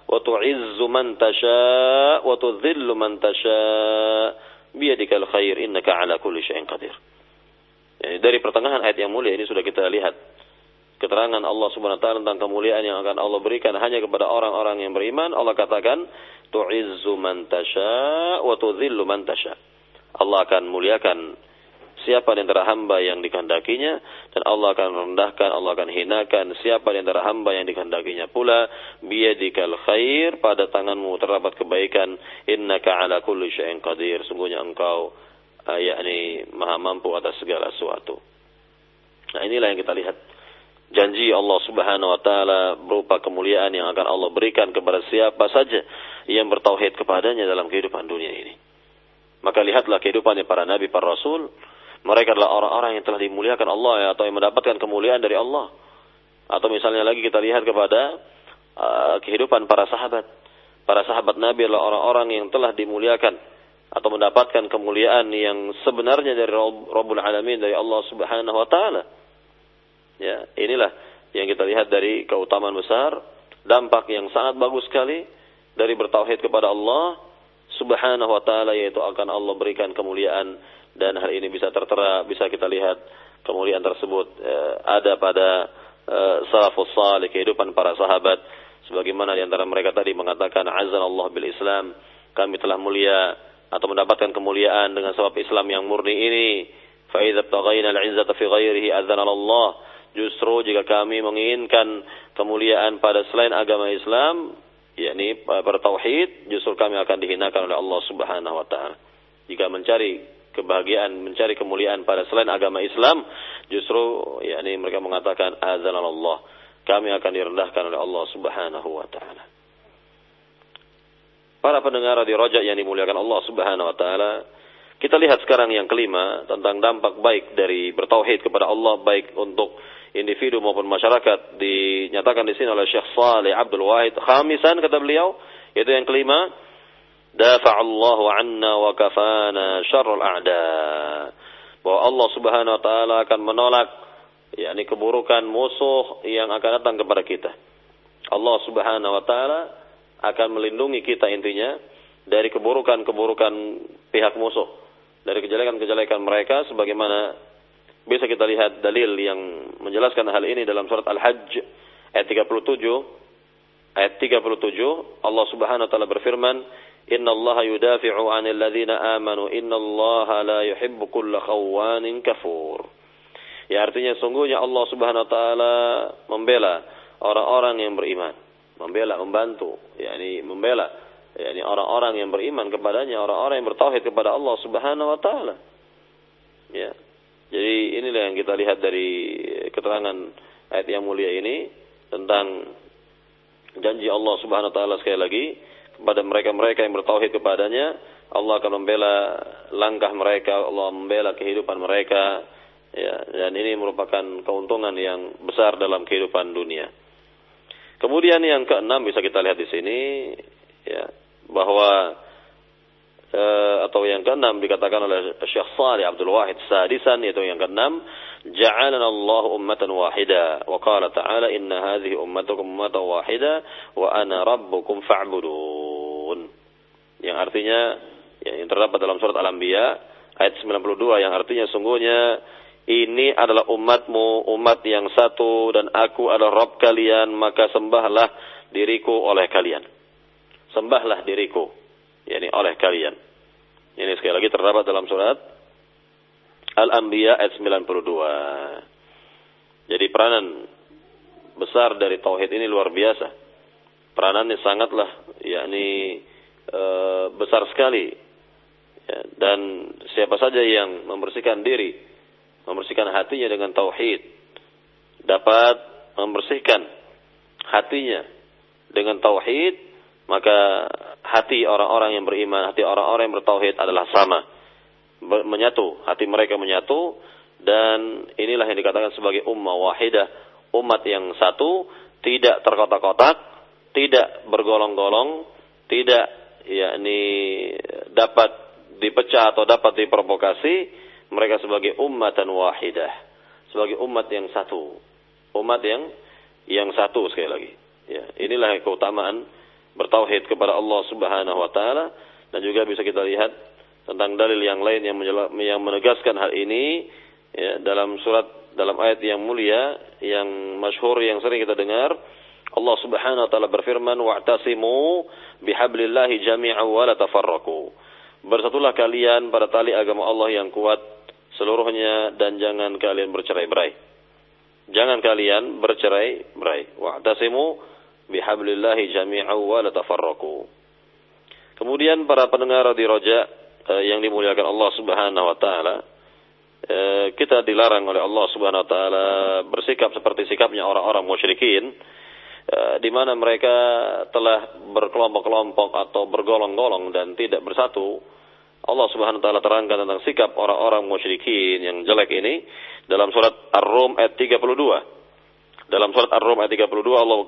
wa tu'izzu man tasha wa tudhillu man tasha' biadikal khair innaka ala kulli syai'in qadir. Yani dari pertengahan ayat yang mulia ini sudah kita lihat keterangan Allah Subhanahu wa taala tentang kemuliaan yang akan Allah berikan hanya kepada orang-orang yang beriman. Allah katakan, "Tu'izzu man tasya wa tudhillu man tasya." Allah akan muliakan siapa di antara hamba yang dikehendakinya dan Allah akan rendahkan, Allah akan hinakan siapa di antara hamba yang dikehendakinya pula. Biyadikal khair pada tanganmu terdapat kebaikan. Innaka ala kulli syai'in qadir. Sungguhnya engkau uh, yakni maha mampu atas segala sesuatu. Nah inilah yang kita lihat. Janji Allah Subhanahu wa taala berupa kemuliaan yang akan Allah berikan kepada siapa saja yang bertauhid kepadanya dalam kehidupan dunia ini. Maka lihatlah kehidupannya para nabi, para rasul, mereka adalah orang-orang yang telah dimuliakan Allah ya, atau yang mendapatkan kemuliaan dari Allah. Atau misalnya lagi kita lihat kepada uh, kehidupan para sahabat. Para sahabat Nabi adalah orang-orang yang telah dimuliakan atau mendapatkan kemuliaan yang sebenarnya dari Rabbul Alamin dari Allah Subhanahu wa taala. Ya, inilah yang kita lihat dari keutamaan besar, dampak yang sangat bagus sekali dari bertauhid kepada Allah Subhanahu wa taala yaitu akan Allah berikan kemuliaan dan hal ini bisa tertera, bisa kita lihat kemuliaan tersebut eh, ada pada eh, salafus salih kehidupan para sahabat. Sebagaimana di antara mereka tadi mengatakan azan Allah bil Islam. Kami telah mulia atau mendapatkan kemuliaan dengan sebab Islam yang murni ini. Fa idza taghaina al-izzata fi ghairihi Allah justru jika kami menginginkan kemuliaan pada selain agama Islam yakni bertauhid justru kami akan dihinakan oleh Allah Subhanahu wa taala. Jika mencari kebahagiaan, mencari kemuliaan pada selain agama Islam, justru yakni mereka mengatakan Allah, kami akan direndahkan oleh Allah Subhanahu wa taala. Para pendengar di Rojak yang dimuliakan Allah Subhanahu wa taala, kita lihat sekarang yang kelima tentang dampak baik dari bertauhid kepada Allah baik untuk individu maupun masyarakat dinyatakan di sini oleh Syekh Saleh Abdul Wahid. Khamisan kata beliau, yaitu yang kelima, دافع الله anna wa kafana الأعداء. Bahwa Allah Subhanahu wa taala akan menolak yakni keburukan musuh yang akan datang kepada kita. Allah Subhanahu wa taala akan melindungi kita intinya dari keburukan-keburukan pihak musuh, dari kejelekan-kejelekan mereka sebagaimana bisa kita lihat dalil yang menjelaskan hal ini dalam surat Al-Hajj ayat 37 ayat 37 Allah Subhanahu wa taala berfirman Inna Allah yudafi'u 'anil ladzina amanu inna Allah la yuhibbu kulla khawanin kafur. Ya artinya sungguhnya Allah Subhanahu wa taala membela orang-orang yang beriman, membela, membantu, yakni membela yakni orang-orang yang beriman kepadanya, orang-orang yang bertauhid kepada Allah Subhanahu wa taala. Ya. Jadi inilah yang kita lihat dari keterangan ayat yang mulia ini tentang janji Allah Subhanahu wa taala sekali lagi kepada mereka-mereka yang bertauhid kepadanya, Allah akan membela langkah mereka, Allah membela kehidupan mereka. Ya, dan ini merupakan keuntungan yang besar dalam kehidupan dunia. Kemudian yang keenam bisa kita lihat di sini, ya, bahwa atau yang keenam dikatakan oleh Syekh Salih Abdul Wahid Sadisan yaitu yang keenam ja'alana Allah ummatan wahida wa qala ta'ala inna hadhihi ummatukum ummatan wahida wa ana rabbukum fa'budun yang artinya ya, yang terdapat dalam surat Al-Anbiya ayat 92 yang artinya sungguhnya ini adalah umatmu, umat yang satu dan aku adalah Rabb kalian, maka sembahlah diriku oleh kalian. Sembahlah diriku, yakni oleh kalian. Ini sekali lagi terdapat dalam surat Al-Anbiya ayat 92. Jadi peranan besar dari tauhid ini luar biasa. Peranannya sangatlah yakni e, besar sekali. Ya, dan siapa saja yang membersihkan diri, membersihkan hatinya dengan tauhid, dapat membersihkan hatinya dengan tauhid, maka hati orang-orang yang beriman, hati orang-orang yang bertauhid adalah sama. Menyatu, hati mereka menyatu. Dan inilah yang dikatakan sebagai ummah wahidah, umat yang satu, tidak terkotak-kotak, tidak bergolong-golong, tidak yakni dapat dipecah atau dapat diprovokasi, mereka sebagai umat dan wahidah, sebagai umat yang satu, umat yang yang satu sekali lagi. Ya, inilah keutamaan bertauhid kepada Allah Subhanahu wa taala. Dan juga bisa kita lihat tentang dalil yang lain yang yang menegaskan hal ini ya, dalam surat dalam ayat yang mulia yang masyhur yang sering kita dengar. Allah Subhanahu wa taala berfirman wa'tasimu bihablillahi jami'an wa la tafarraqu. Bersatulah kalian pada tali agama Allah yang kuat seluruhnya dan jangan kalian bercerai-berai. Jangan kalian bercerai-berai. Wa'tasimu bihablillahi jami'an wa la kemudian para pendengar di Roja uh, yang dimuliakan Allah Subhanahu wa taala, uh, kita dilarang oleh Allah Subhanahu wa taala bersikap seperti sikapnya orang-orang musyrikin uh, di mana mereka telah berkelompok-kelompok atau bergolong-golong dan tidak bersatu. Allah Subhanahu wa taala terangkan tentang sikap orang-orang musyrikin yang jelek ini dalam surat Ar-Rum ayat 32. Dalam surat Ar-Rum ayat 32 Allah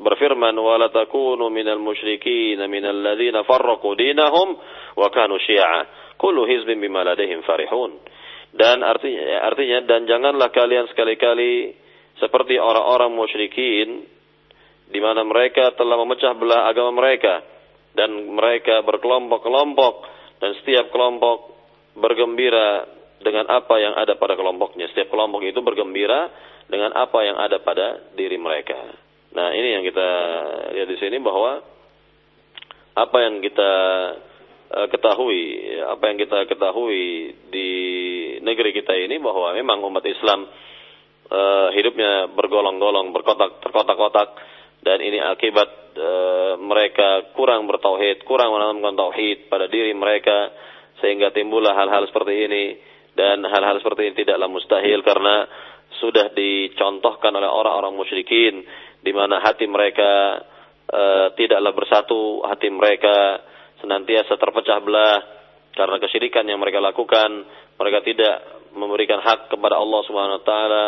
berfirman wala takunu minal musyrikin minal ladzina farraqu dinahum wa kanu syi'a kullu hizbin bima ladaihim farihun dan artinya artinya dan janganlah kalian sekali-kali seperti orang-orang musyrikin di mana mereka telah memecah belah agama mereka dan mereka berkelompok-kelompok dan setiap kelompok bergembira dengan apa yang ada pada kelompoknya. Setiap kelompok itu bergembira dengan apa yang ada pada diri mereka. Nah, ini yang kita lihat di sini bahwa apa yang kita uh, ketahui, apa yang kita ketahui di negeri kita ini bahwa memang umat Islam uh, hidupnya bergolong-golong, berkotak terkotak-kotak dan ini akibat uh, mereka kurang bertauhid, kurang menanamkan tauhid pada diri mereka sehingga timbullah hal-hal seperti ini dan hal-hal seperti ini tidaklah mustahil karena sudah dicontohkan oleh orang-orang musyrikin di mana hati mereka uh, tidaklah bersatu, hati mereka senantiasa terpecah belah karena kesyirikan yang mereka lakukan, mereka tidak memberikan hak kepada Allah Subhanahu wa taala,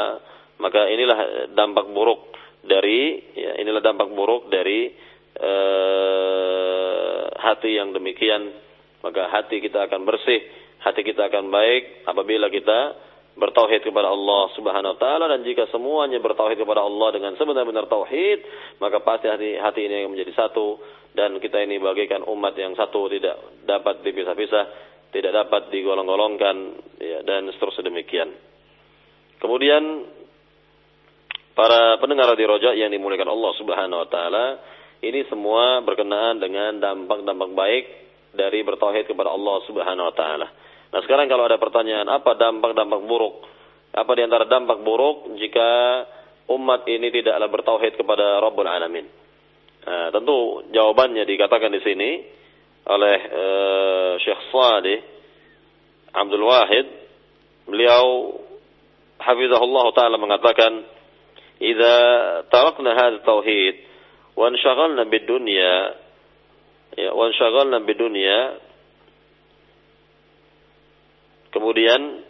maka inilah dampak buruk dari ya, inilah dampak buruk dari uh, hati yang demikian. Maka hati kita akan bersih, hati kita akan baik apabila kita bertauhid kepada Allah Subhanahu wa taala dan jika semuanya bertauhid kepada Allah dengan sebenar-benar tauhid, maka pasti hati hati ini akan menjadi satu dan kita ini bagaikan umat yang satu tidak dapat dipisah-pisah, tidak dapat digolong-golongkan ya, dan seterusnya demikian. Kemudian para pendengar di rojak yang dimuliakan Allah Subhanahu wa taala, ini semua berkenaan dengan dampak-dampak baik dari bertauhid kepada Allah Subhanahu wa taala. Nah, sekarang kalau ada pertanyaan, apa dampak-dampak buruk? Apa di antara dampak buruk jika umat ini tidaklah bertauhid kepada Rabbul Alamin? Nah, tentu jawabannya dikatakan di sini oleh uh, Syekh Salih Abdul Wahid. Beliau hafizahullah taala mengatakan, "Idza tarakna hadha tauhid wa انشغلنا بالدنيا ya wa انشغلنا بالدنيا kemudian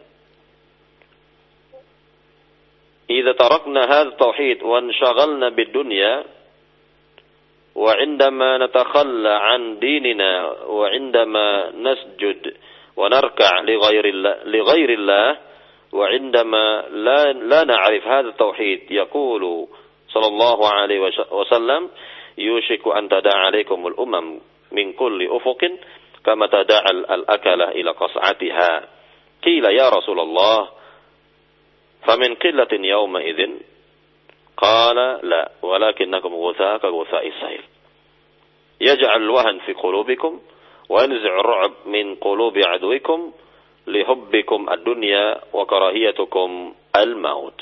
إذا تركنا هذا التوحيد وانشغلنا بالدنيا وعندما نتخلى عن ديننا وعندما نسجد ونركع لغير الله, لغير الله وعندما لا, لا نعرف هذا التوحيد يقول صلى الله عليه وسلم يوشك أن تدع عليكم الأمم من كل أفق كما تدع الأكلة إلى قصعتها قيل يا رسول الله فمن قلة يومئذ قال لا ولكنكم غثاء كغثاء السيل يجعل الوهن في قلوبكم وينزع الرعب من قلوب عدوكم ad-dunya wa karahiyatukum al-maut.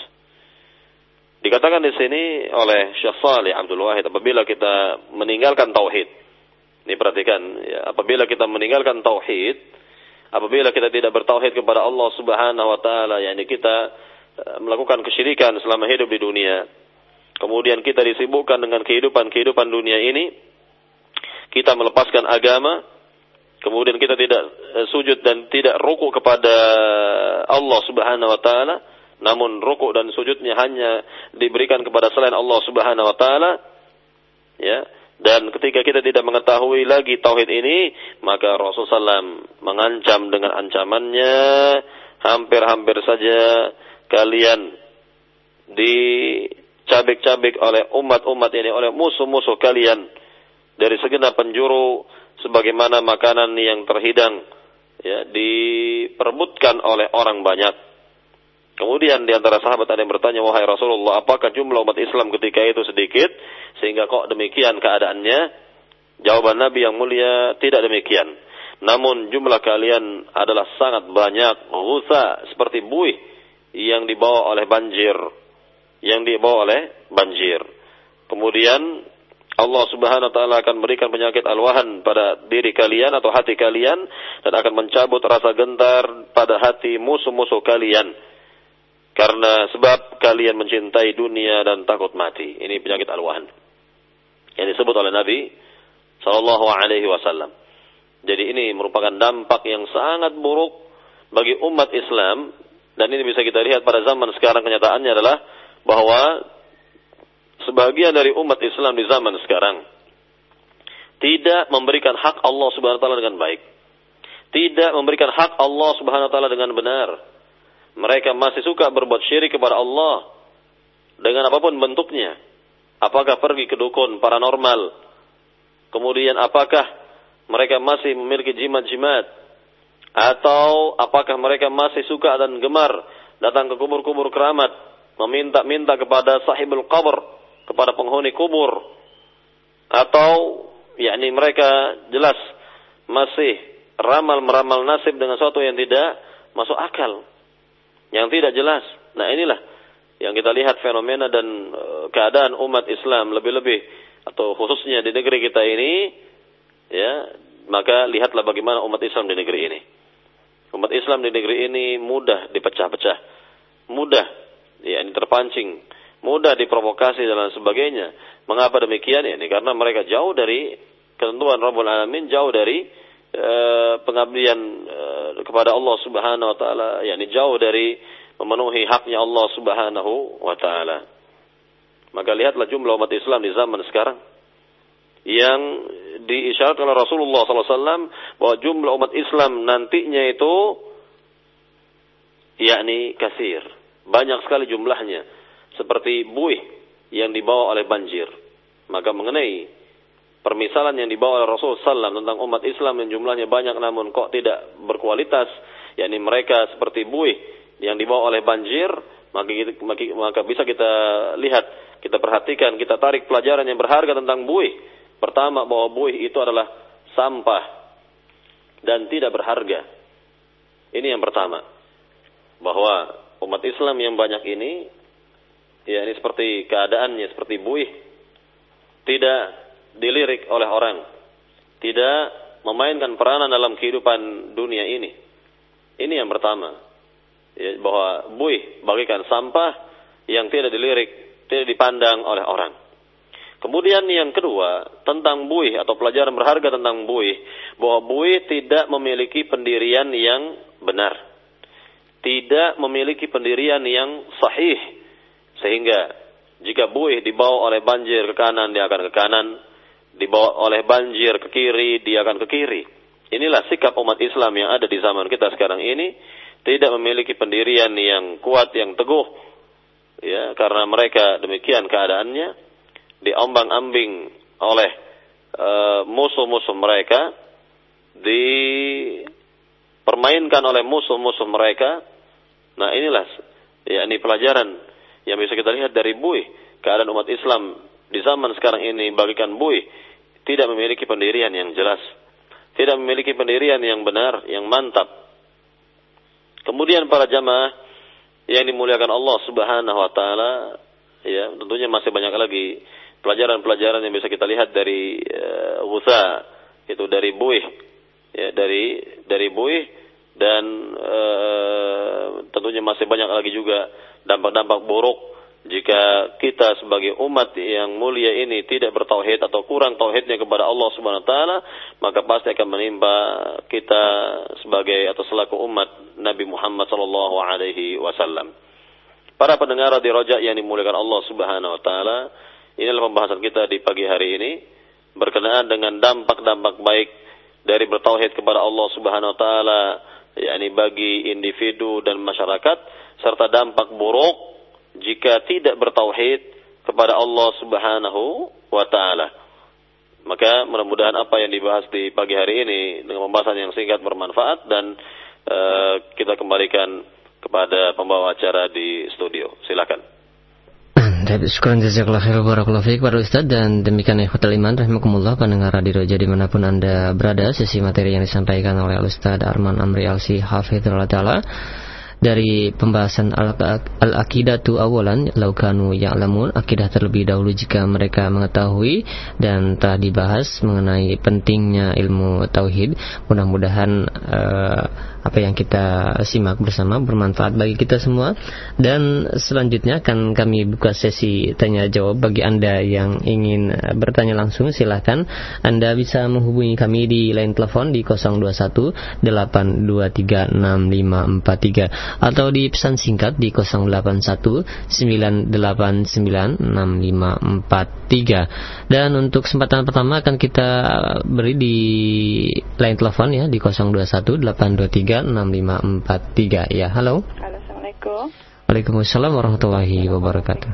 Dikatakan di sini oleh Syekh Salih Abdul Wahid apabila kita meninggalkan tauhid. Ini perhatikan ya, apabila kita meninggalkan tauhid, apabila kita tidak bertauhid kepada Allah Subhanahu wa taala, yakni kita uh, melakukan kesyirikan selama hidup di dunia. Kemudian kita disibukkan dengan kehidupan-kehidupan dunia ini, kita melepaskan agama, kemudian kita tidak eh, sujud dan tidak rukuk kepada Allah Subhanahu wa taala, namun rukuk dan sujudnya hanya diberikan kepada selain Allah Subhanahu wa taala, ya. Dan ketika kita tidak mengetahui lagi tauhid ini, maka Rasulullah SAW mengancam dengan ancamannya, hampir-hampir saja kalian dicabik-cabik oleh umat-umat ini, oleh musuh-musuh kalian dari segenap penjuru sebagaimana makanan yang terhidang ya diperebutkan oleh orang banyak. Kemudian di antara sahabat ada yang bertanya, "Wahai Rasulullah, apakah jumlah umat Islam ketika itu sedikit sehingga kok demikian keadaannya?" Jawaban Nabi yang mulia, tidak demikian. Namun jumlah kalian adalah sangat banyak, rusa seperti buih yang dibawa oleh banjir, yang dibawa oleh banjir. Kemudian Allah Subhanahu wa taala akan memberikan penyakit alwahan pada diri kalian atau hati kalian dan akan mencabut rasa gentar pada hati musuh-musuh kalian. Karena sebab kalian mencintai dunia dan takut mati. Ini penyakit alwahan. Yang disebut oleh Nabi sallallahu alaihi wasallam. Jadi ini merupakan dampak yang sangat buruk bagi umat Islam dan ini bisa kita lihat pada zaman sekarang kenyataannya adalah bahwa sebagian dari umat Islam di zaman sekarang tidak memberikan hak Allah Subhanahu wa taala dengan baik. Tidak memberikan hak Allah Subhanahu wa taala dengan benar. Mereka masih suka berbuat syirik kepada Allah dengan apa pun bentuknya. Apakah pergi ke dukun paranormal? Kemudian apakah mereka masih memiliki jimat-jimat? Atau apakah mereka masih suka dan gemar datang ke kubur-kubur keramat, meminta-minta kepada sahibul qabr kepada penghuni kubur atau yakni mereka jelas masih ramal meramal nasib dengan sesuatu yang tidak masuk akal yang tidak jelas nah inilah yang kita lihat fenomena dan uh, keadaan umat Islam lebih-lebih atau khususnya di negeri kita ini ya maka lihatlah bagaimana umat Islam di negeri ini umat Islam di negeri ini mudah dipecah-pecah mudah ya ini terpancing mudah diprovokasi dan sebagainya. Mengapa demikian? Ini karena mereka jauh dari ketentuan Rabbul Alamin, jauh dari uh, pengabdian uh, kepada Allah Subhanahu wa taala, yakni jauh dari memenuhi haknya Allah Subhanahu wa taala. Maka lihatlah jumlah umat Islam di zaman sekarang yang diisyaratkan oleh Rasulullah SAW bahwa jumlah umat Islam nantinya itu yakni kasir. Banyak sekali jumlahnya. Seperti buih yang dibawa oleh banjir. Maka mengenai permisalan yang dibawa oleh Rasul SAW tentang umat Islam yang jumlahnya banyak namun kok tidak berkualitas, yakni mereka seperti buih yang dibawa oleh banjir, maka, maka bisa kita lihat, kita perhatikan, kita tarik pelajaran yang berharga tentang buih. Pertama bahwa buih itu adalah sampah dan tidak berharga. Ini yang pertama. Bahwa umat Islam yang banyak ini, ya ini seperti keadaannya, seperti buih. Tidak dilirik oleh orang, tidak memainkan peranan dalam kehidupan dunia ini. Ini yang pertama. Ya, bahwa buih bagikan sampah yang tidak dilirik, tidak dipandang oleh orang. Kemudian yang kedua, tentang buih atau pelajaran berharga tentang buih, bahwa buih tidak memiliki pendirian yang benar. Tidak memiliki pendirian yang sahih. Sehingga jika buih dibawa oleh banjir ke kanan, dia akan ke kanan dibawa oleh banjir ke kiri, dia akan ke kiri. Inilah sikap umat Islam yang ada di zaman kita sekarang ini, tidak memiliki pendirian yang kuat, yang teguh, ya, karena mereka demikian keadaannya, diombang-ambing oleh uh, musuh-musuh mereka, dipermainkan oleh musuh-musuh mereka. Nah inilah, ya, ini pelajaran yang bisa kita lihat dari buih keadaan umat Islam di zaman sekarang ini bagikan buih tidak memiliki pendirian yang jelas, tidak memiliki pendirian yang benar, yang mantap. Kemudian para jamaah yang dimuliakan Allah Subhanahu wa taala, ya, tentunya masih banyak lagi pelajaran-pelajaran yang bisa kita lihat dari uh, itu dari buih, ya, dari dari buih dan uh, tentunya masih banyak lagi juga dampak-dampak buruk jika kita sebagai umat yang mulia ini tidak bertauhid atau kurang tauhidnya kepada Allah Subhanahu wa taala, maka pasti akan menimpa kita sebagai atau selaku umat Nabi Muhammad sallallahu alaihi wasallam. Para pendengar di Rojak yang dimuliakan Allah Subhanahu wa taala, inilah pembahasan kita di pagi hari ini berkenaan dengan dampak-dampak baik dari bertauhid kepada Allah Subhanahu wa taala yakni bagi individu dan masyarakat serta dampak buruk jika tidak bertauhid kepada Allah Subhanahu wa taala. Maka mudah-mudahan apa yang dibahas di pagi hari ini dengan pembahasan yang singkat bermanfaat dan uh, kita kembalikan kepada pembawa acara di studio. Silakan. Syukuran jazakallah khair barakallahu fiik para Ustaz dan demikian ikhwatul iman rahimakumullah pendengar radio Roja di mana pun Anda berada sesi materi yang disampaikan oleh Ustaz Arman Amri Alsi Hafizullah Ta'ala dari pembahasan al-aqidatu awalan laukanu ya'lamun akidah terlebih dahulu jika mereka mengetahui dan telah dibahas mengenai pentingnya ilmu tauhid. Mudah-mudahan uh, apa yang kita simak bersama bermanfaat bagi kita semua. Dan selanjutnya akan kami buka sesi tanya jawab bagi Anda yang ingin bertanya langsung silahkan Anda bisa menghubungi kami di line telepon di 021 823 6543 atau di pesan singkat di 081 989 6543 dan untuk kesempatan pertama akan kita beri di line telepon ya di 021 823 6543 ya halo halo assalamualaikum Waalaikumsalam warahmatullahi wabarakatuh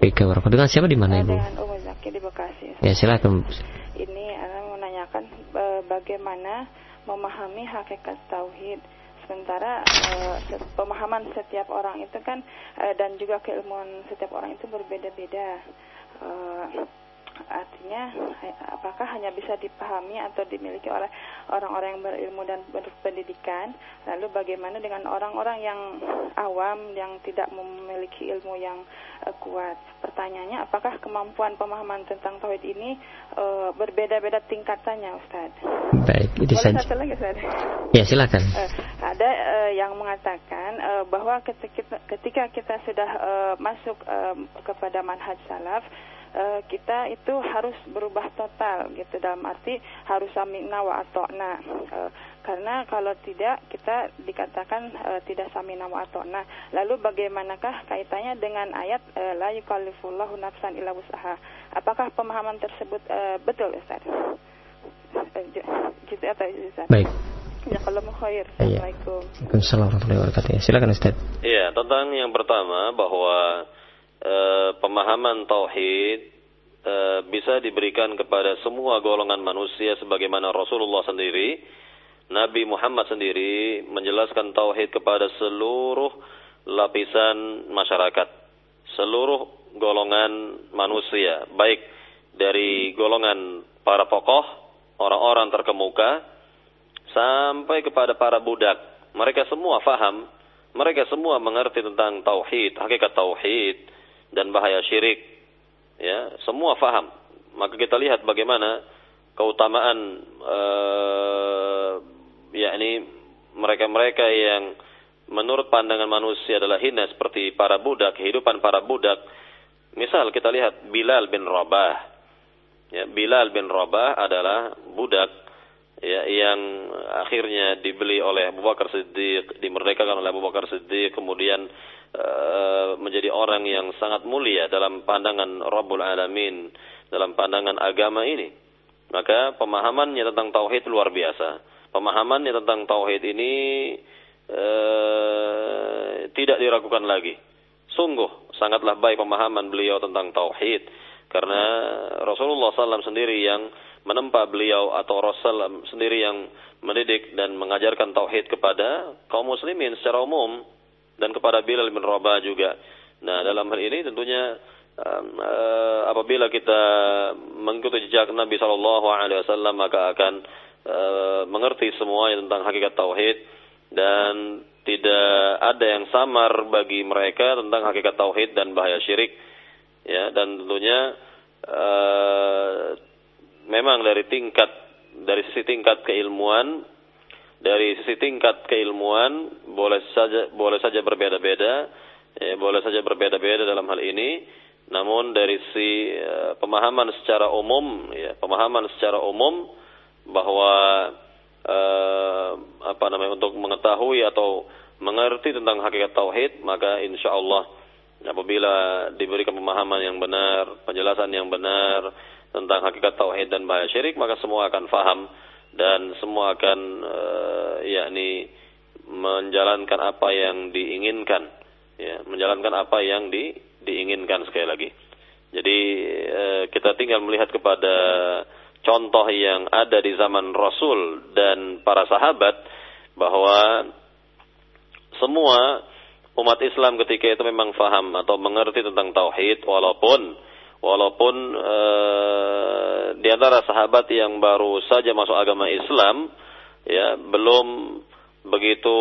Baik, wabarakatuh. Dengan siapa di mana Ibu? Dengan Umu Zaki di Bekasi. Ya, silakan. Ini Ana mau menanyakan e, bagaimana memahami hakikat tauhid. Sementara e, pemahaman setiap orang itu kan e, dan juga keilmuan setiap orang itu berbeda-beda. E, artinya apakah hanya bisa dipahami atau dimiliki oleh orang-orang yang berilmu dan berpendidikan? Lalu bagaimana dengan orang-orang yang awam yang tidak memiliki ilmu yang uh, kuat? Pertanyaannya apakah kemampuan pemahaman tentang tauhid ini uh, berbeda-beda tingkatannya Ustaz? Baik itu saja. satu lagi Ustaz? Ya silakan. Uh, ada uh, yang mengatakan uh, bahwa ketika, ketika kita sudah uh, masuk uh, kepada manhaj salaf uh, kita itu harus berubah total gitu dalam arti harus samina wa atokna uh, karena kalau tidak kita dikatakan uh, tidak samina wa atokna lalu bagaimanakah kaitannya dengan ayat uh, la yukallifullahu nafsan illa usaha apakah pemahaman tersebut uh, betul Ustaz juz atau juz Baik. Ya kalau mau khair. Iya. Assalamualaikum. Waalaikumsalam warahmatullahi wabarakatuh. Ya, Silakan Ustaz. Iya, tentang yang pertama bahwa eh, pemahaman tauhid eh, bisa diberikan kepada semua golongan manusia sebagaimana Rasulullah sendiri, Nabi Muhammad sendiri menjelaskan tauhid kepada seluruh lapisan masyarakat, seluruh golongan manusia, baik dari golongan para tokoh, orang-orang terkemuka, sampai kepada para budak. Mereka semua faham, mereka semua mengerti tentang tauhid, hakikat tauhid dan bahaya syirik. Ya, semua faham. Maka kita lihat bagaimana keutamaan uh, yakni mereka-mereka yang menurut pandangan manusia adalah hina seperti para budak, kehidupan para budak. Misal kita lihat Bilal bin Rabah. Ya, Bilal bin Rabah adalah budak ya, yang akhirnya dibeli oleh Abu Bakar Siddiq, dimerdekakan oleh Abu Bakar Siddiq, kemudian menjadi orang yang sangat mulia dalam pandangan Rabbul Alamin, dalam pandangan agama ini. Maka pemahamannya tentang tauhid luar biasa. Pemahamannya tentang tauhid ini uh, tidak diragukan lagi. Sungguh sangatlah baik pemahaman beliau tentang tauhid karena Rasulullah SAW sendiri yang menempa beliau atau Rasul sendiri yang mendidik dan mengajarkan tauhid kepada kaum muslimin secara umum dan kepada Bilal bin Rabah juga. Nah, dalam hal ini tentunya um, uh, apabila kita mengikuti jejak Nabi Shallallahu alaihi wasallam maka akan uh, mengerti semua tentang hakikat tauhid dan tidak ada yang samar bagi mereka tentang hakikat tauhid dan bahaya syirik ya dan tentunya uh, memang dari tingkat dari sisi tingkat keilmuan dari sisi tingkat keilmuan boleh saja boleh saja berbeda-beda ya, boleh saja berbeda-beda dalam hal ini. Namun dari sisi uh, pemahaman secara umum ya pemahaman secara umum bahwa uh, apa namanya untuk mengetahui atau mengerti tentang hakikat tauhid maka insya Allah apabila diberikan pemahaman yang benar, penjelasan yang benar tentang hakikat tauhid dan bahaya syirik, maka semua akan faham dan semua akan uh, yakni menjalankan apa yang diinginkan, ya, menjalankan apa yang di, diinginkan sekali lagi. Jadi uh, kita tinggal melihat kepada contoh yang ada di zaman Rasul dan para sahabat bahwa semua umat Islam ketika itu memang faham atau mengerti tentang tauhid walaupun walaupun e, di antara sahabat yang baru saja masuk agama Islam ya belum begitu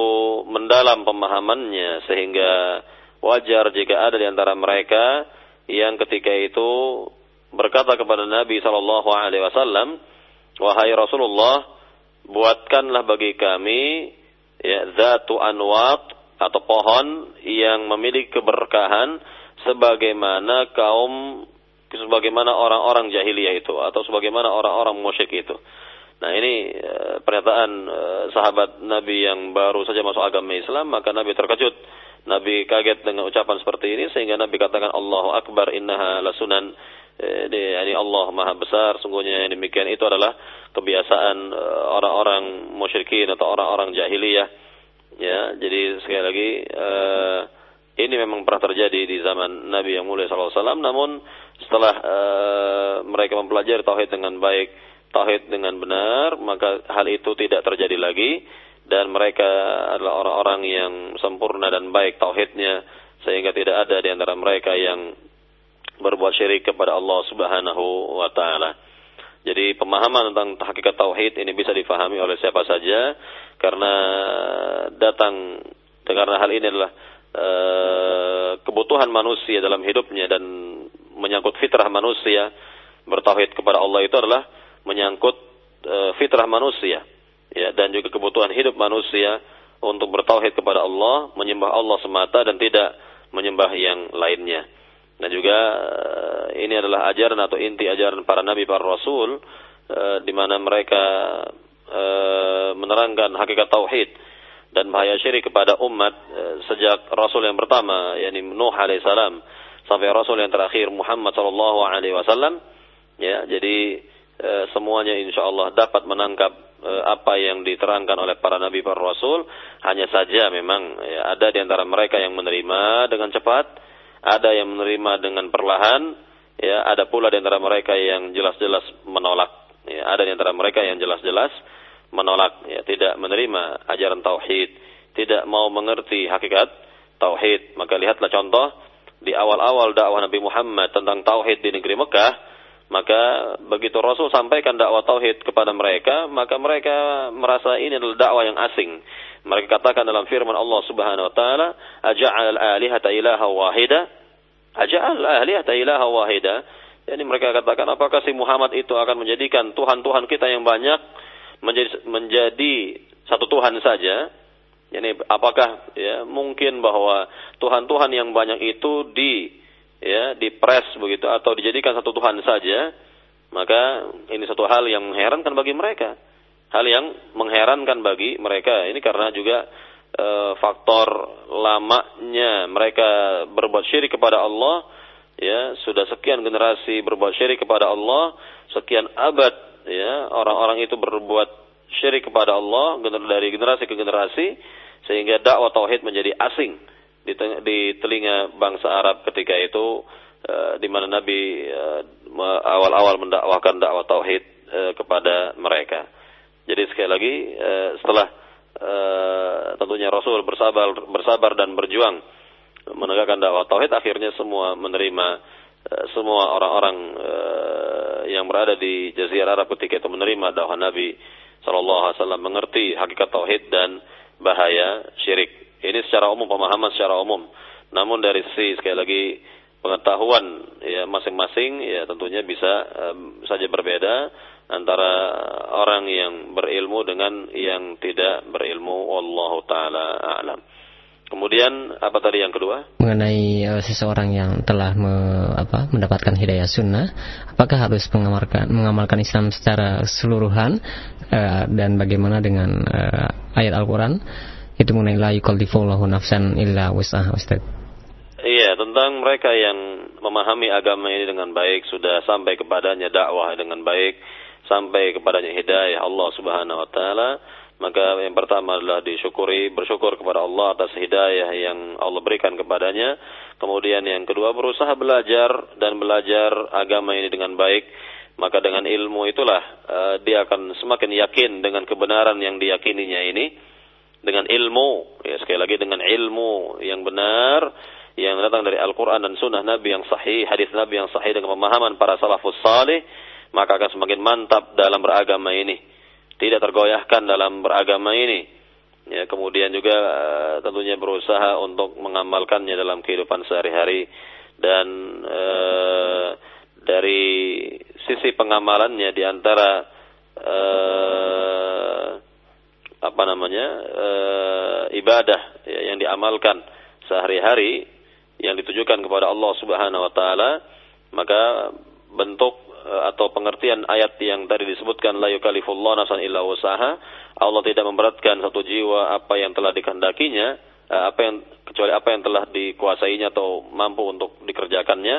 mendalam pemahamannya sehingga wajar jika ada di antara mereka yang ketika itu berkata kepada Nabi Shallallahu Alaihi Wasallam, wahai Rasulullah, buatkanlah bagi kami ya zatu anwat atau pohon yang memiliki keberkahan sebagaimana kaum sebagaimana orang-orang jahiliyah itu atau sebagaimana orang-orang musyrik itu. Nah ini e, pernyataan e, sahabat Nabi yang baru saja masuk agama Islam maka Nabi terkejut. Nabi kaget dengan ucapan seperti ini sehingga Nabi katakan Allahu Akbar innaha lasunan e, yani Allah Maha Besar sungguhnya yang demikian itu adalah kebiasaan orang-orang musyrikin atau orang-orang jahiliyah Ya, jadi sekali lagi ini memang pernah terjadi di zaman Nabi yang mulia SAW. Namun setelah uh, mereka mempelajari tauhid dengan baik, tauhid dengan benar, maka hal itu tidak terjadi lagi dan mereka adalah orang-orang yang sempurna dan baik tauhidnya sehingga tidak ada di antara mereka yang berbuat syirik kepada Allah Subhanahu wa taala. Jadi pemahaman tentang hakikat tauhid ini bisa difahami oleh siapa saja karena datang karena hal ini adalah e, kebutuhan manusia dalam hidupnya dan menyangkut fitrah manusia bertauhid kepada Allah itu adalah menyangkut e, fitrah manusia ya dan juga kebutuhan hidup manusia untuk bertauhid kepada Allah, menyembah Allah semata dan tidak menyembah yang lainnya. Dan juga e, ini adalah ajaran atau inti ajaran para nabi para rasul e, di mana mereka e, menerangkan hakikat tauhid dan bahaya syirik kepada umat e, sejak Rasul yang pertama yakni Nuh alaihissalam sampai Rasul yang terakhir Muhammad sallallahu alaihi wasallam ya jadi e, semuanya insya Allah dapat menangkap e, apa yang diterangkan oleh para nabi para rasul. Hanya saja memang ya, ada di antara mereka yang menerima dengan cepat, ada yang menerima dengan perlahan, ya ada pula di antara mereka yang jelas-jelas menolak. Ya, ada di antara mereka yang jelas-jelas menolak, ya tidak menerima ajaran tauhid, tidak mau mengerti hakikat tauhid. Maka lihatlah contoh di awal-awal dakwah Nabi Muhammad tentang tauhid di negeri Mekah, maka begitu Rasul sampaikan dakwah tauhid kepada mereka, maka mereka merasa ini adalah dakwah yang asing. Mereka katakan dalam firman Allah Subhanahu wa taala, "Aja'al alihata ilaha wahida?" Aja'al alihata ilaha wahida? Yani mereka katakan, apakah si Muhammad itu akan menjadikan tuhan-tuhan kita yang banyak menjadi menjadi satu Tuhan saja? Yani apakah ya mungkin bahwa Tuhan-Tuhan yang banyak itu di ya dipres begitu atau dijadikan satu Tuhan saja? Maka ini satu hal yang mengherankan bagi mereka. Hal yang mengherankan bagi mereka. Ini karena juga e, faktor lamanya mereka berbuat syirik kepada Allah ya sudah sekian generasi berbuat syirik kepada Allah sekian abad ya orang-orang itu berbuat syirik kepada Allah dari generasi ke generasi sehingga dakwah tauhid menjadi asing di, telinga bangsa Arab ketika itu uh, di mana Nabi uh, awal-awal mendakwahkan dakwah tauhid uh, kepada mereka. Jadi sekali lagi setelah tentunya Rasul bersabar bersabar dan berjuang menegakkan dakwah tauhid akhirnya semua menerima semua orang-orang yang berada di Jazirah Arab ketika itu menerima dakwah Nabi sallallahu alaihi wasallam mengerti hakikat tauhid dan bahaya syirik. Ini secara umum pemahaman secara umum. Namun dari sisi sekali lagi pengetahuan ya masing-masing ya tentunya bisa um, saja berbeda antara orang yang berilmu dengan yang tidak berilmu wallahu taala a'lam. Kemudian apa tadi yang kedua? Mengenai uh, seseorang yang telah me, apa, mendapatkan hidayah sunnah, apakah harus mengamalkan mengamalkan Islam secara keseluruhan uh, dan bagaimana dengan uh, ayat Al-Quran itu mengenai la yukallifullahu nafsan illa wus'aha Ustaz. Iya, tentang mereka yang memahami agama ini dengan baik sudah sampai kepadanya dakwah dengan baik, sampai kepadanya hidayah Allah Subhanahu wa taala maka yang pertama adalah disyukuri, bersyukur kepada Allah atas hidayah yang Allah berikan kepadanya. Kemudian yang kedua berusaha belajar dan belajar agama ini dengan baik. Maka dengan ilmu itulah uh, dia akan semakin yakin dengan kebenaran yang diyakininya ini. Dengan ilmu, ya sekali lagi dengan ilmu yang benar yang datang dari Al-Quran dan Sunnah Nabi yang sahih, hadis Nabi yang sahih dengan pemahaman para salafus salih, maka akan semakin mantap dalam beragama ini tidak tergoyahkan dalam beragama ini. Ya, kemudian juga uh, tentunya berusaha untuk mengamalkannya dalam kehidupan sehari-hari dan uh, dari sisi pengamalannya di antara uh, apa namanya uh, ibadah ya, yang diamalkan sehari-hari yang ditujukan kepada Allah Subhanahu wa taala maka bentuk Eh, atau pengertian ayat yang tadi disebutkan la yukallifullahu nafsan illa usaha Allah tidak memberatkan satu jiwa apa yang telah dikehendakinya eh, apa yang kecuali apa yang telah dikuasainya atau mampu untuk dikerjakannya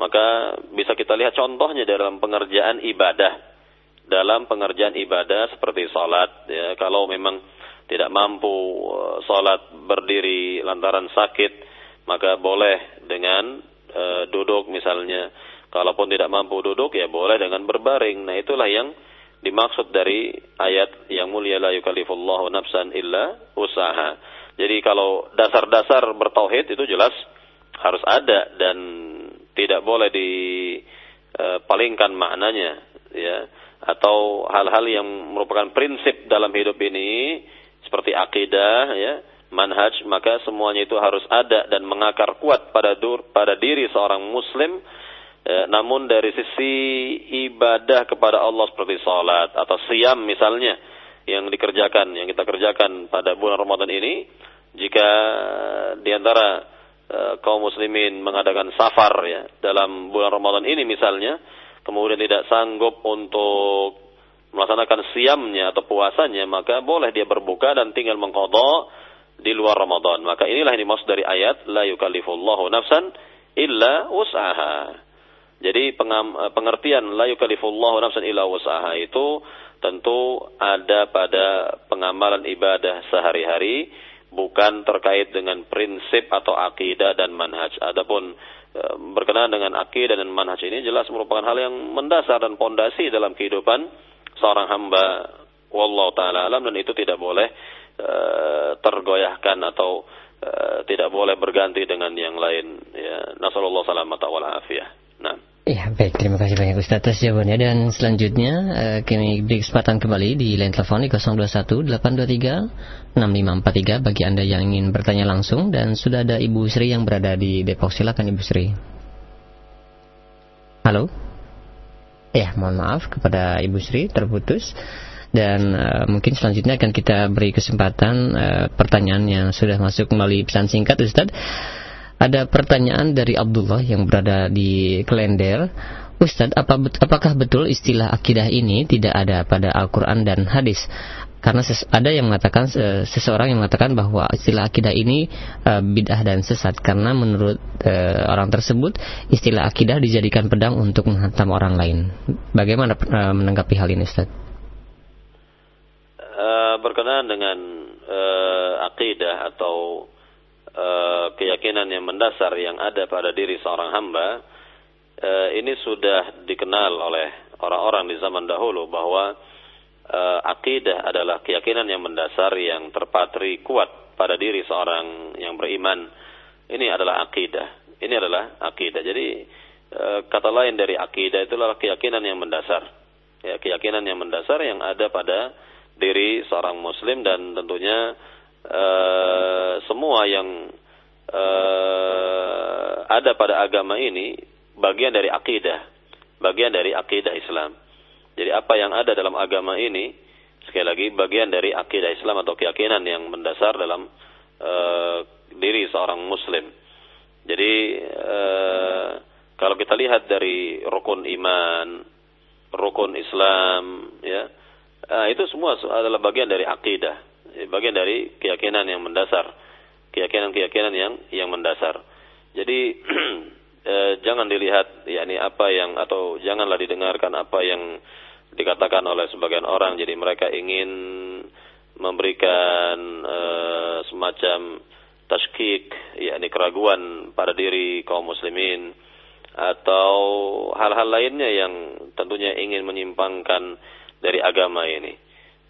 maka bisa kita lihat contohnya dalam pengerjaan ibadah dalam pengerjaan ibadah seperti salat ya kalau memang tidak mampu eh, salat berdiri lantaran sakit maka boleh dengan uh, duduk misalnya Kalaupun tidak mampu duduk ya boleh dengan berbaring. Nah itulah yang dimaksud dari ayat yang mulia la yukallifullahu nafsan illa usaha. Jadi kalau dasar-dasar bertauhid itu jelas harus ada dan tidak boleh dipalingkan maknanya ya. Atau hal-hal yang merupakan prinsip dalam hidup ini seperti akidah ya manhaj maka semuanya itu harus ada dan mengakar kuat pada dur, pada diri seorang muslim Ya, namun dari sisi ibadah kepada Allah seperti salat atau siam misalnya yang dikerjakan, yang kita kerjakan pada bulan Ramadan ini, jika di antara e, kaum muslimin mengadakan safar ya dalam bulan Ramadan ini misalnya, kemudian tidak sanggup untuk melaksanakan siamnya atau puasanya, maka boleh dia berbuka dan tinggal mengkodok di luar Ramadan. Maka inilah yang dimaksud dari ayat la yukallifullahu nafsan illa usaha Jadi eh, pengertian la yukallifullahu nafsan illa wusaha itu tentu ada pada pengamalan ibadah sehari-hari bukan terkait dengan prinsip atau akidah dan manhaj. Adapun e, berkenaan dengan akidah dan manhaj ini jelas merupakan hal yang mendasar dan pondasi dalam kehidupan seorang hamba wallahu taala alam dan itu tidak boleh e, tergoyahkan atau e, tidak boleh berganti dengan yang lain ya nasallallahu salamata wal afiyah. Nah. Ya, baik. Terima kasih banyak Ustaz atas jawabannya. Dan selanjutnya, uh, kami beri kesempatan kembali di line telepon di 021-823-6543 bagi Anda yang ingin bertanya langsung. Dan sudah ada Ibu Sri yang berada di Depok. Silakan Ibu Sri. Halo? Ya, mohon maaf kepada Ibu Sri, terputus. Dan uh, mungkin selanjutnya akan kita beri kesempatan uh, pertanyaan yang sudah masuk melalui pesan singkat Ustadz. Ada pertanyaan dari Abdullah yang berada di Klender. Ustadz, apa, apakah betul istilah akidah ini tidak ada pada Al-Quran dan hadis? Karena ada yang mengatakan seseorang yang mengatakan bahwa istilah akidah ini uh, bid'ah dan sesat karena menurut uh, orang tersebut istilah akidah dijadikan pedang untuk menghantam orang lain. Bagaimana uh, menanggapi hal ini, Ustaz? Uh, berkenaan dengan uh, akidah atau keyakinan yang mendasar yang ada pada diri seorang hamba uh, ini sudah dikenal oleh orang-orang di zaman dahulu bahwa uh, akidah adalah keyakinan yang mendasar yang terpatri kuat pada diri seorang yang beriman. Ini adalah akidah. Ini adalah akidah. Jadi kata lain dari akidah itu adalah keyakinan yang mendasar. Ya, keyakinan yang mendasar yang ada pada diri seorang muslim dan tentunya Eh, semua yang uh, ada pada agama ini bagian dari akidah, bagian dari akidah Islam. Jadi apa yang ada dalam agama ini sekali lagi bagian dari akidah Islam atau keyakinan yang mendasar dalam uh, diri seorang muslim. Jadi uh, kalau kita lihat dari rukun iman, rukun Islam, ya, uh, itu semua adalah bagian dari akidah bagian dari keyakinan yang mendasar, keyakinan-keyakinan yang yang mendasar. Jadi eh, jangan dilihat yakni apa yang atau janganlah didengarkan apa yang dikatakan oleh sebagian orang. Jadi mereka ingin memberikan eh, semacam tashkik, yakni keraguan pada diri kaum muslimin atau hal-hal lainnya yang tentunya ingin menyimpangkan dari agama ini.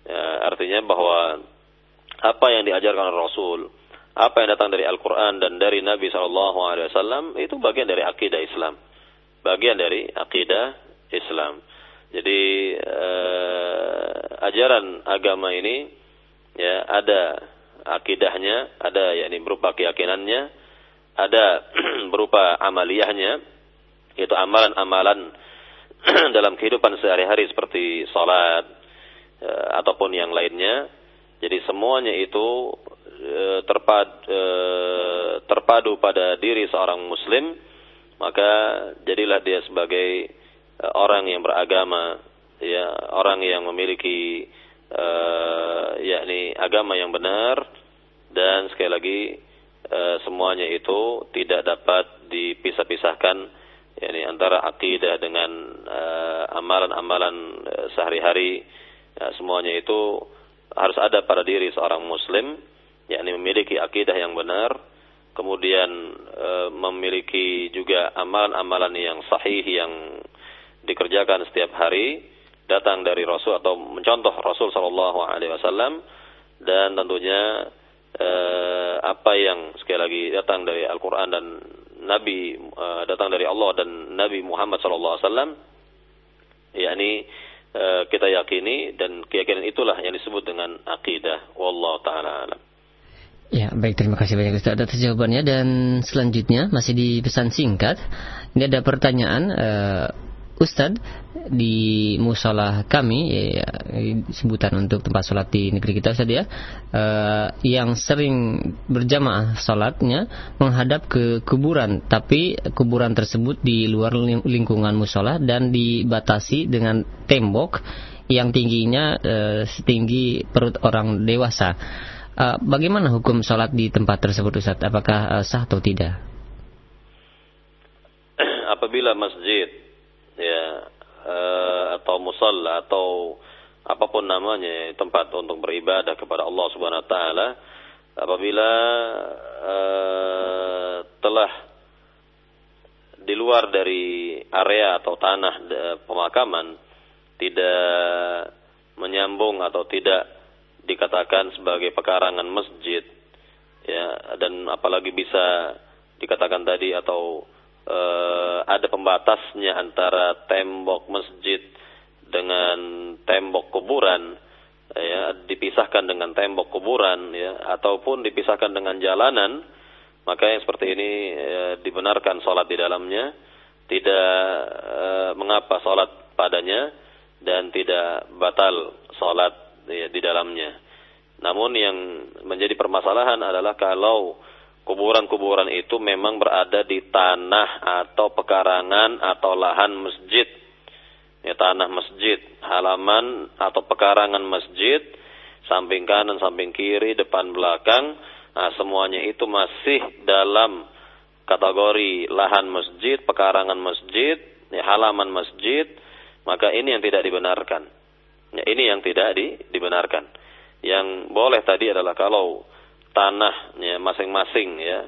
Ya, artinya bahwa apa yang diajarkan Rasul, apa yang datang dari Al-Quran dan dari Nabi SAW itu bagian dari akidah Islam, bagian dari akidah Islam. Jadi eh, ajaran agama ini ya ada akidahnya, ada yakni berupa keyakinannya, ada berupa amaliyahnya, yaitu amalan-amalan dalam kehidupan sehari-hari seperti salat eh, ataupun yang lainnya jadi semuanya itu e, terpad, e, terpadu pada diri seorang muslim, maka jadilah dia sebagai e, orang yang beragama, ya orang yang memiliki e, yakni agama yang benar dan sekali lagi e, semuanya itu tidak dapat dipisah-pisahkan yakni antara akidah dengan amalan-amalan e, sehari-hari ya, semuanya itu harus ada pada diri seorang muslim yakni memiliki akidah yang benar kemudian e, memiliki juga amalan-amalan yang sahih yang dikerjakan setiap hari datang dari Rasul atau mencontoh Rasul Shallallahu Alaihi Wasallam dan tentunya e, apa yang sekali lagi datang dari Al-Quran dan Nabi e, datang dari Allah dan Nabi Muhammad Shallallahu Alaihi Wasallam yakni Eh, kita yakini dan keyakinan itulah yang disebut dengan akidah. Wallahu taala alam. Ya, baik terima kasih banyak Ustaz atas jawabannya dan selanjutnya masih di pesan singkat. Ini ada pertanyaan uh, Ustadz di musola kami ya, sebutan untuk tempat sholat di negeri kita Ustadz ya uh, yang sering berjamaah sholatnya menghadap ke kuburan tapi kuburan tersebut di luar lingkungan musola dan dibatasi dengan tembok yang tingginya uh, setinggi perut orang dewasa. Uh, bagaimana hukum sholat di tempat tersebut Ustadz? Apakah uh, sah atau tidak? apabila masjid ya uh, atau musalla atau apa pun namanya tempat untuk beribadah kepada Allah Subhanahu wa taala apabila uh, telah di luar dari area atau tanah pemakaman tidak menyambung atau tidak dikatakan sebagai pekarangan masjid ya dan apalagi bisa dikatakan tadi atau uh, ada pembatasnya antara tembok masjid dengan tembok kuburan ya dipisahkan dengan tembok kuburan ya ataupun dipisahkan dengan jalanan maka yang seperti ini ya, dibenarkan sholat di dalamnya tidak uh, mengapa sholat padanya dan tidak batal sholat ya, di dalamnya. Namun yang menjadi permasalahan adalah kalau kuburan-kuburan itu memang berada di tanah atau pekarangan atau lahan masjid. Ya, tanah masjid, halaman atau pekarangan masjid, samping kanan, samping kiri, depan belakang, nah, semuanya itu masih dalam kategori lahan masjid, pekarangan masjid, ya, halaman masjid, maka ini yang tidak dibenarkan. Ya, ini yang tidak di, dibenarkan. Yang boleh tadi adalah kalau tanahnya masing-masing ya.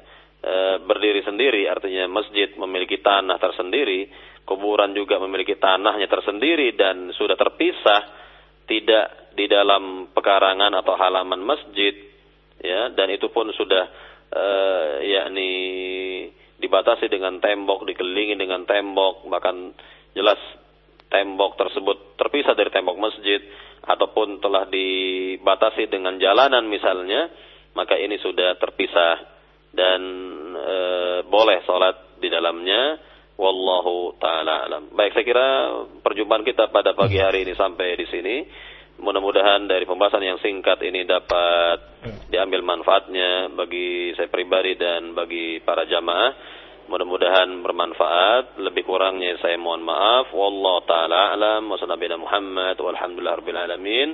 E, berdiri sendiri artinya masjid memiliki tanah tersendiri kuburan juga memiliki tanahnya tersendiri dan sudah terpisah tidak di dalam pekarangan atau halaman masjid ya. Dan itu pun sudah e, yakni dibatasi dengan tembok dikelilingi dengan tembok bahkan jelas tembok tersebut terpisah dari tembok masjid ataupun telah dibatasi dengan jalanan misalnya maka ini sudah terpisah dan e, boleh sholat di dalamnya wallahu taala alam. Baik, saya kira perjumpaan kita pada pagi hari ini sampai di sini. Mudah-mudahan dari pembahasan yang singkat ini dapat diambil manfaatnya bagi saya pribadi dan bagi para jamaah. Mudah-mudahan bermanfaat. Lebih kurangnya saya mohon maaf. Wallahu taala alam wa Muhammad walhamdulillah rabbil alamin.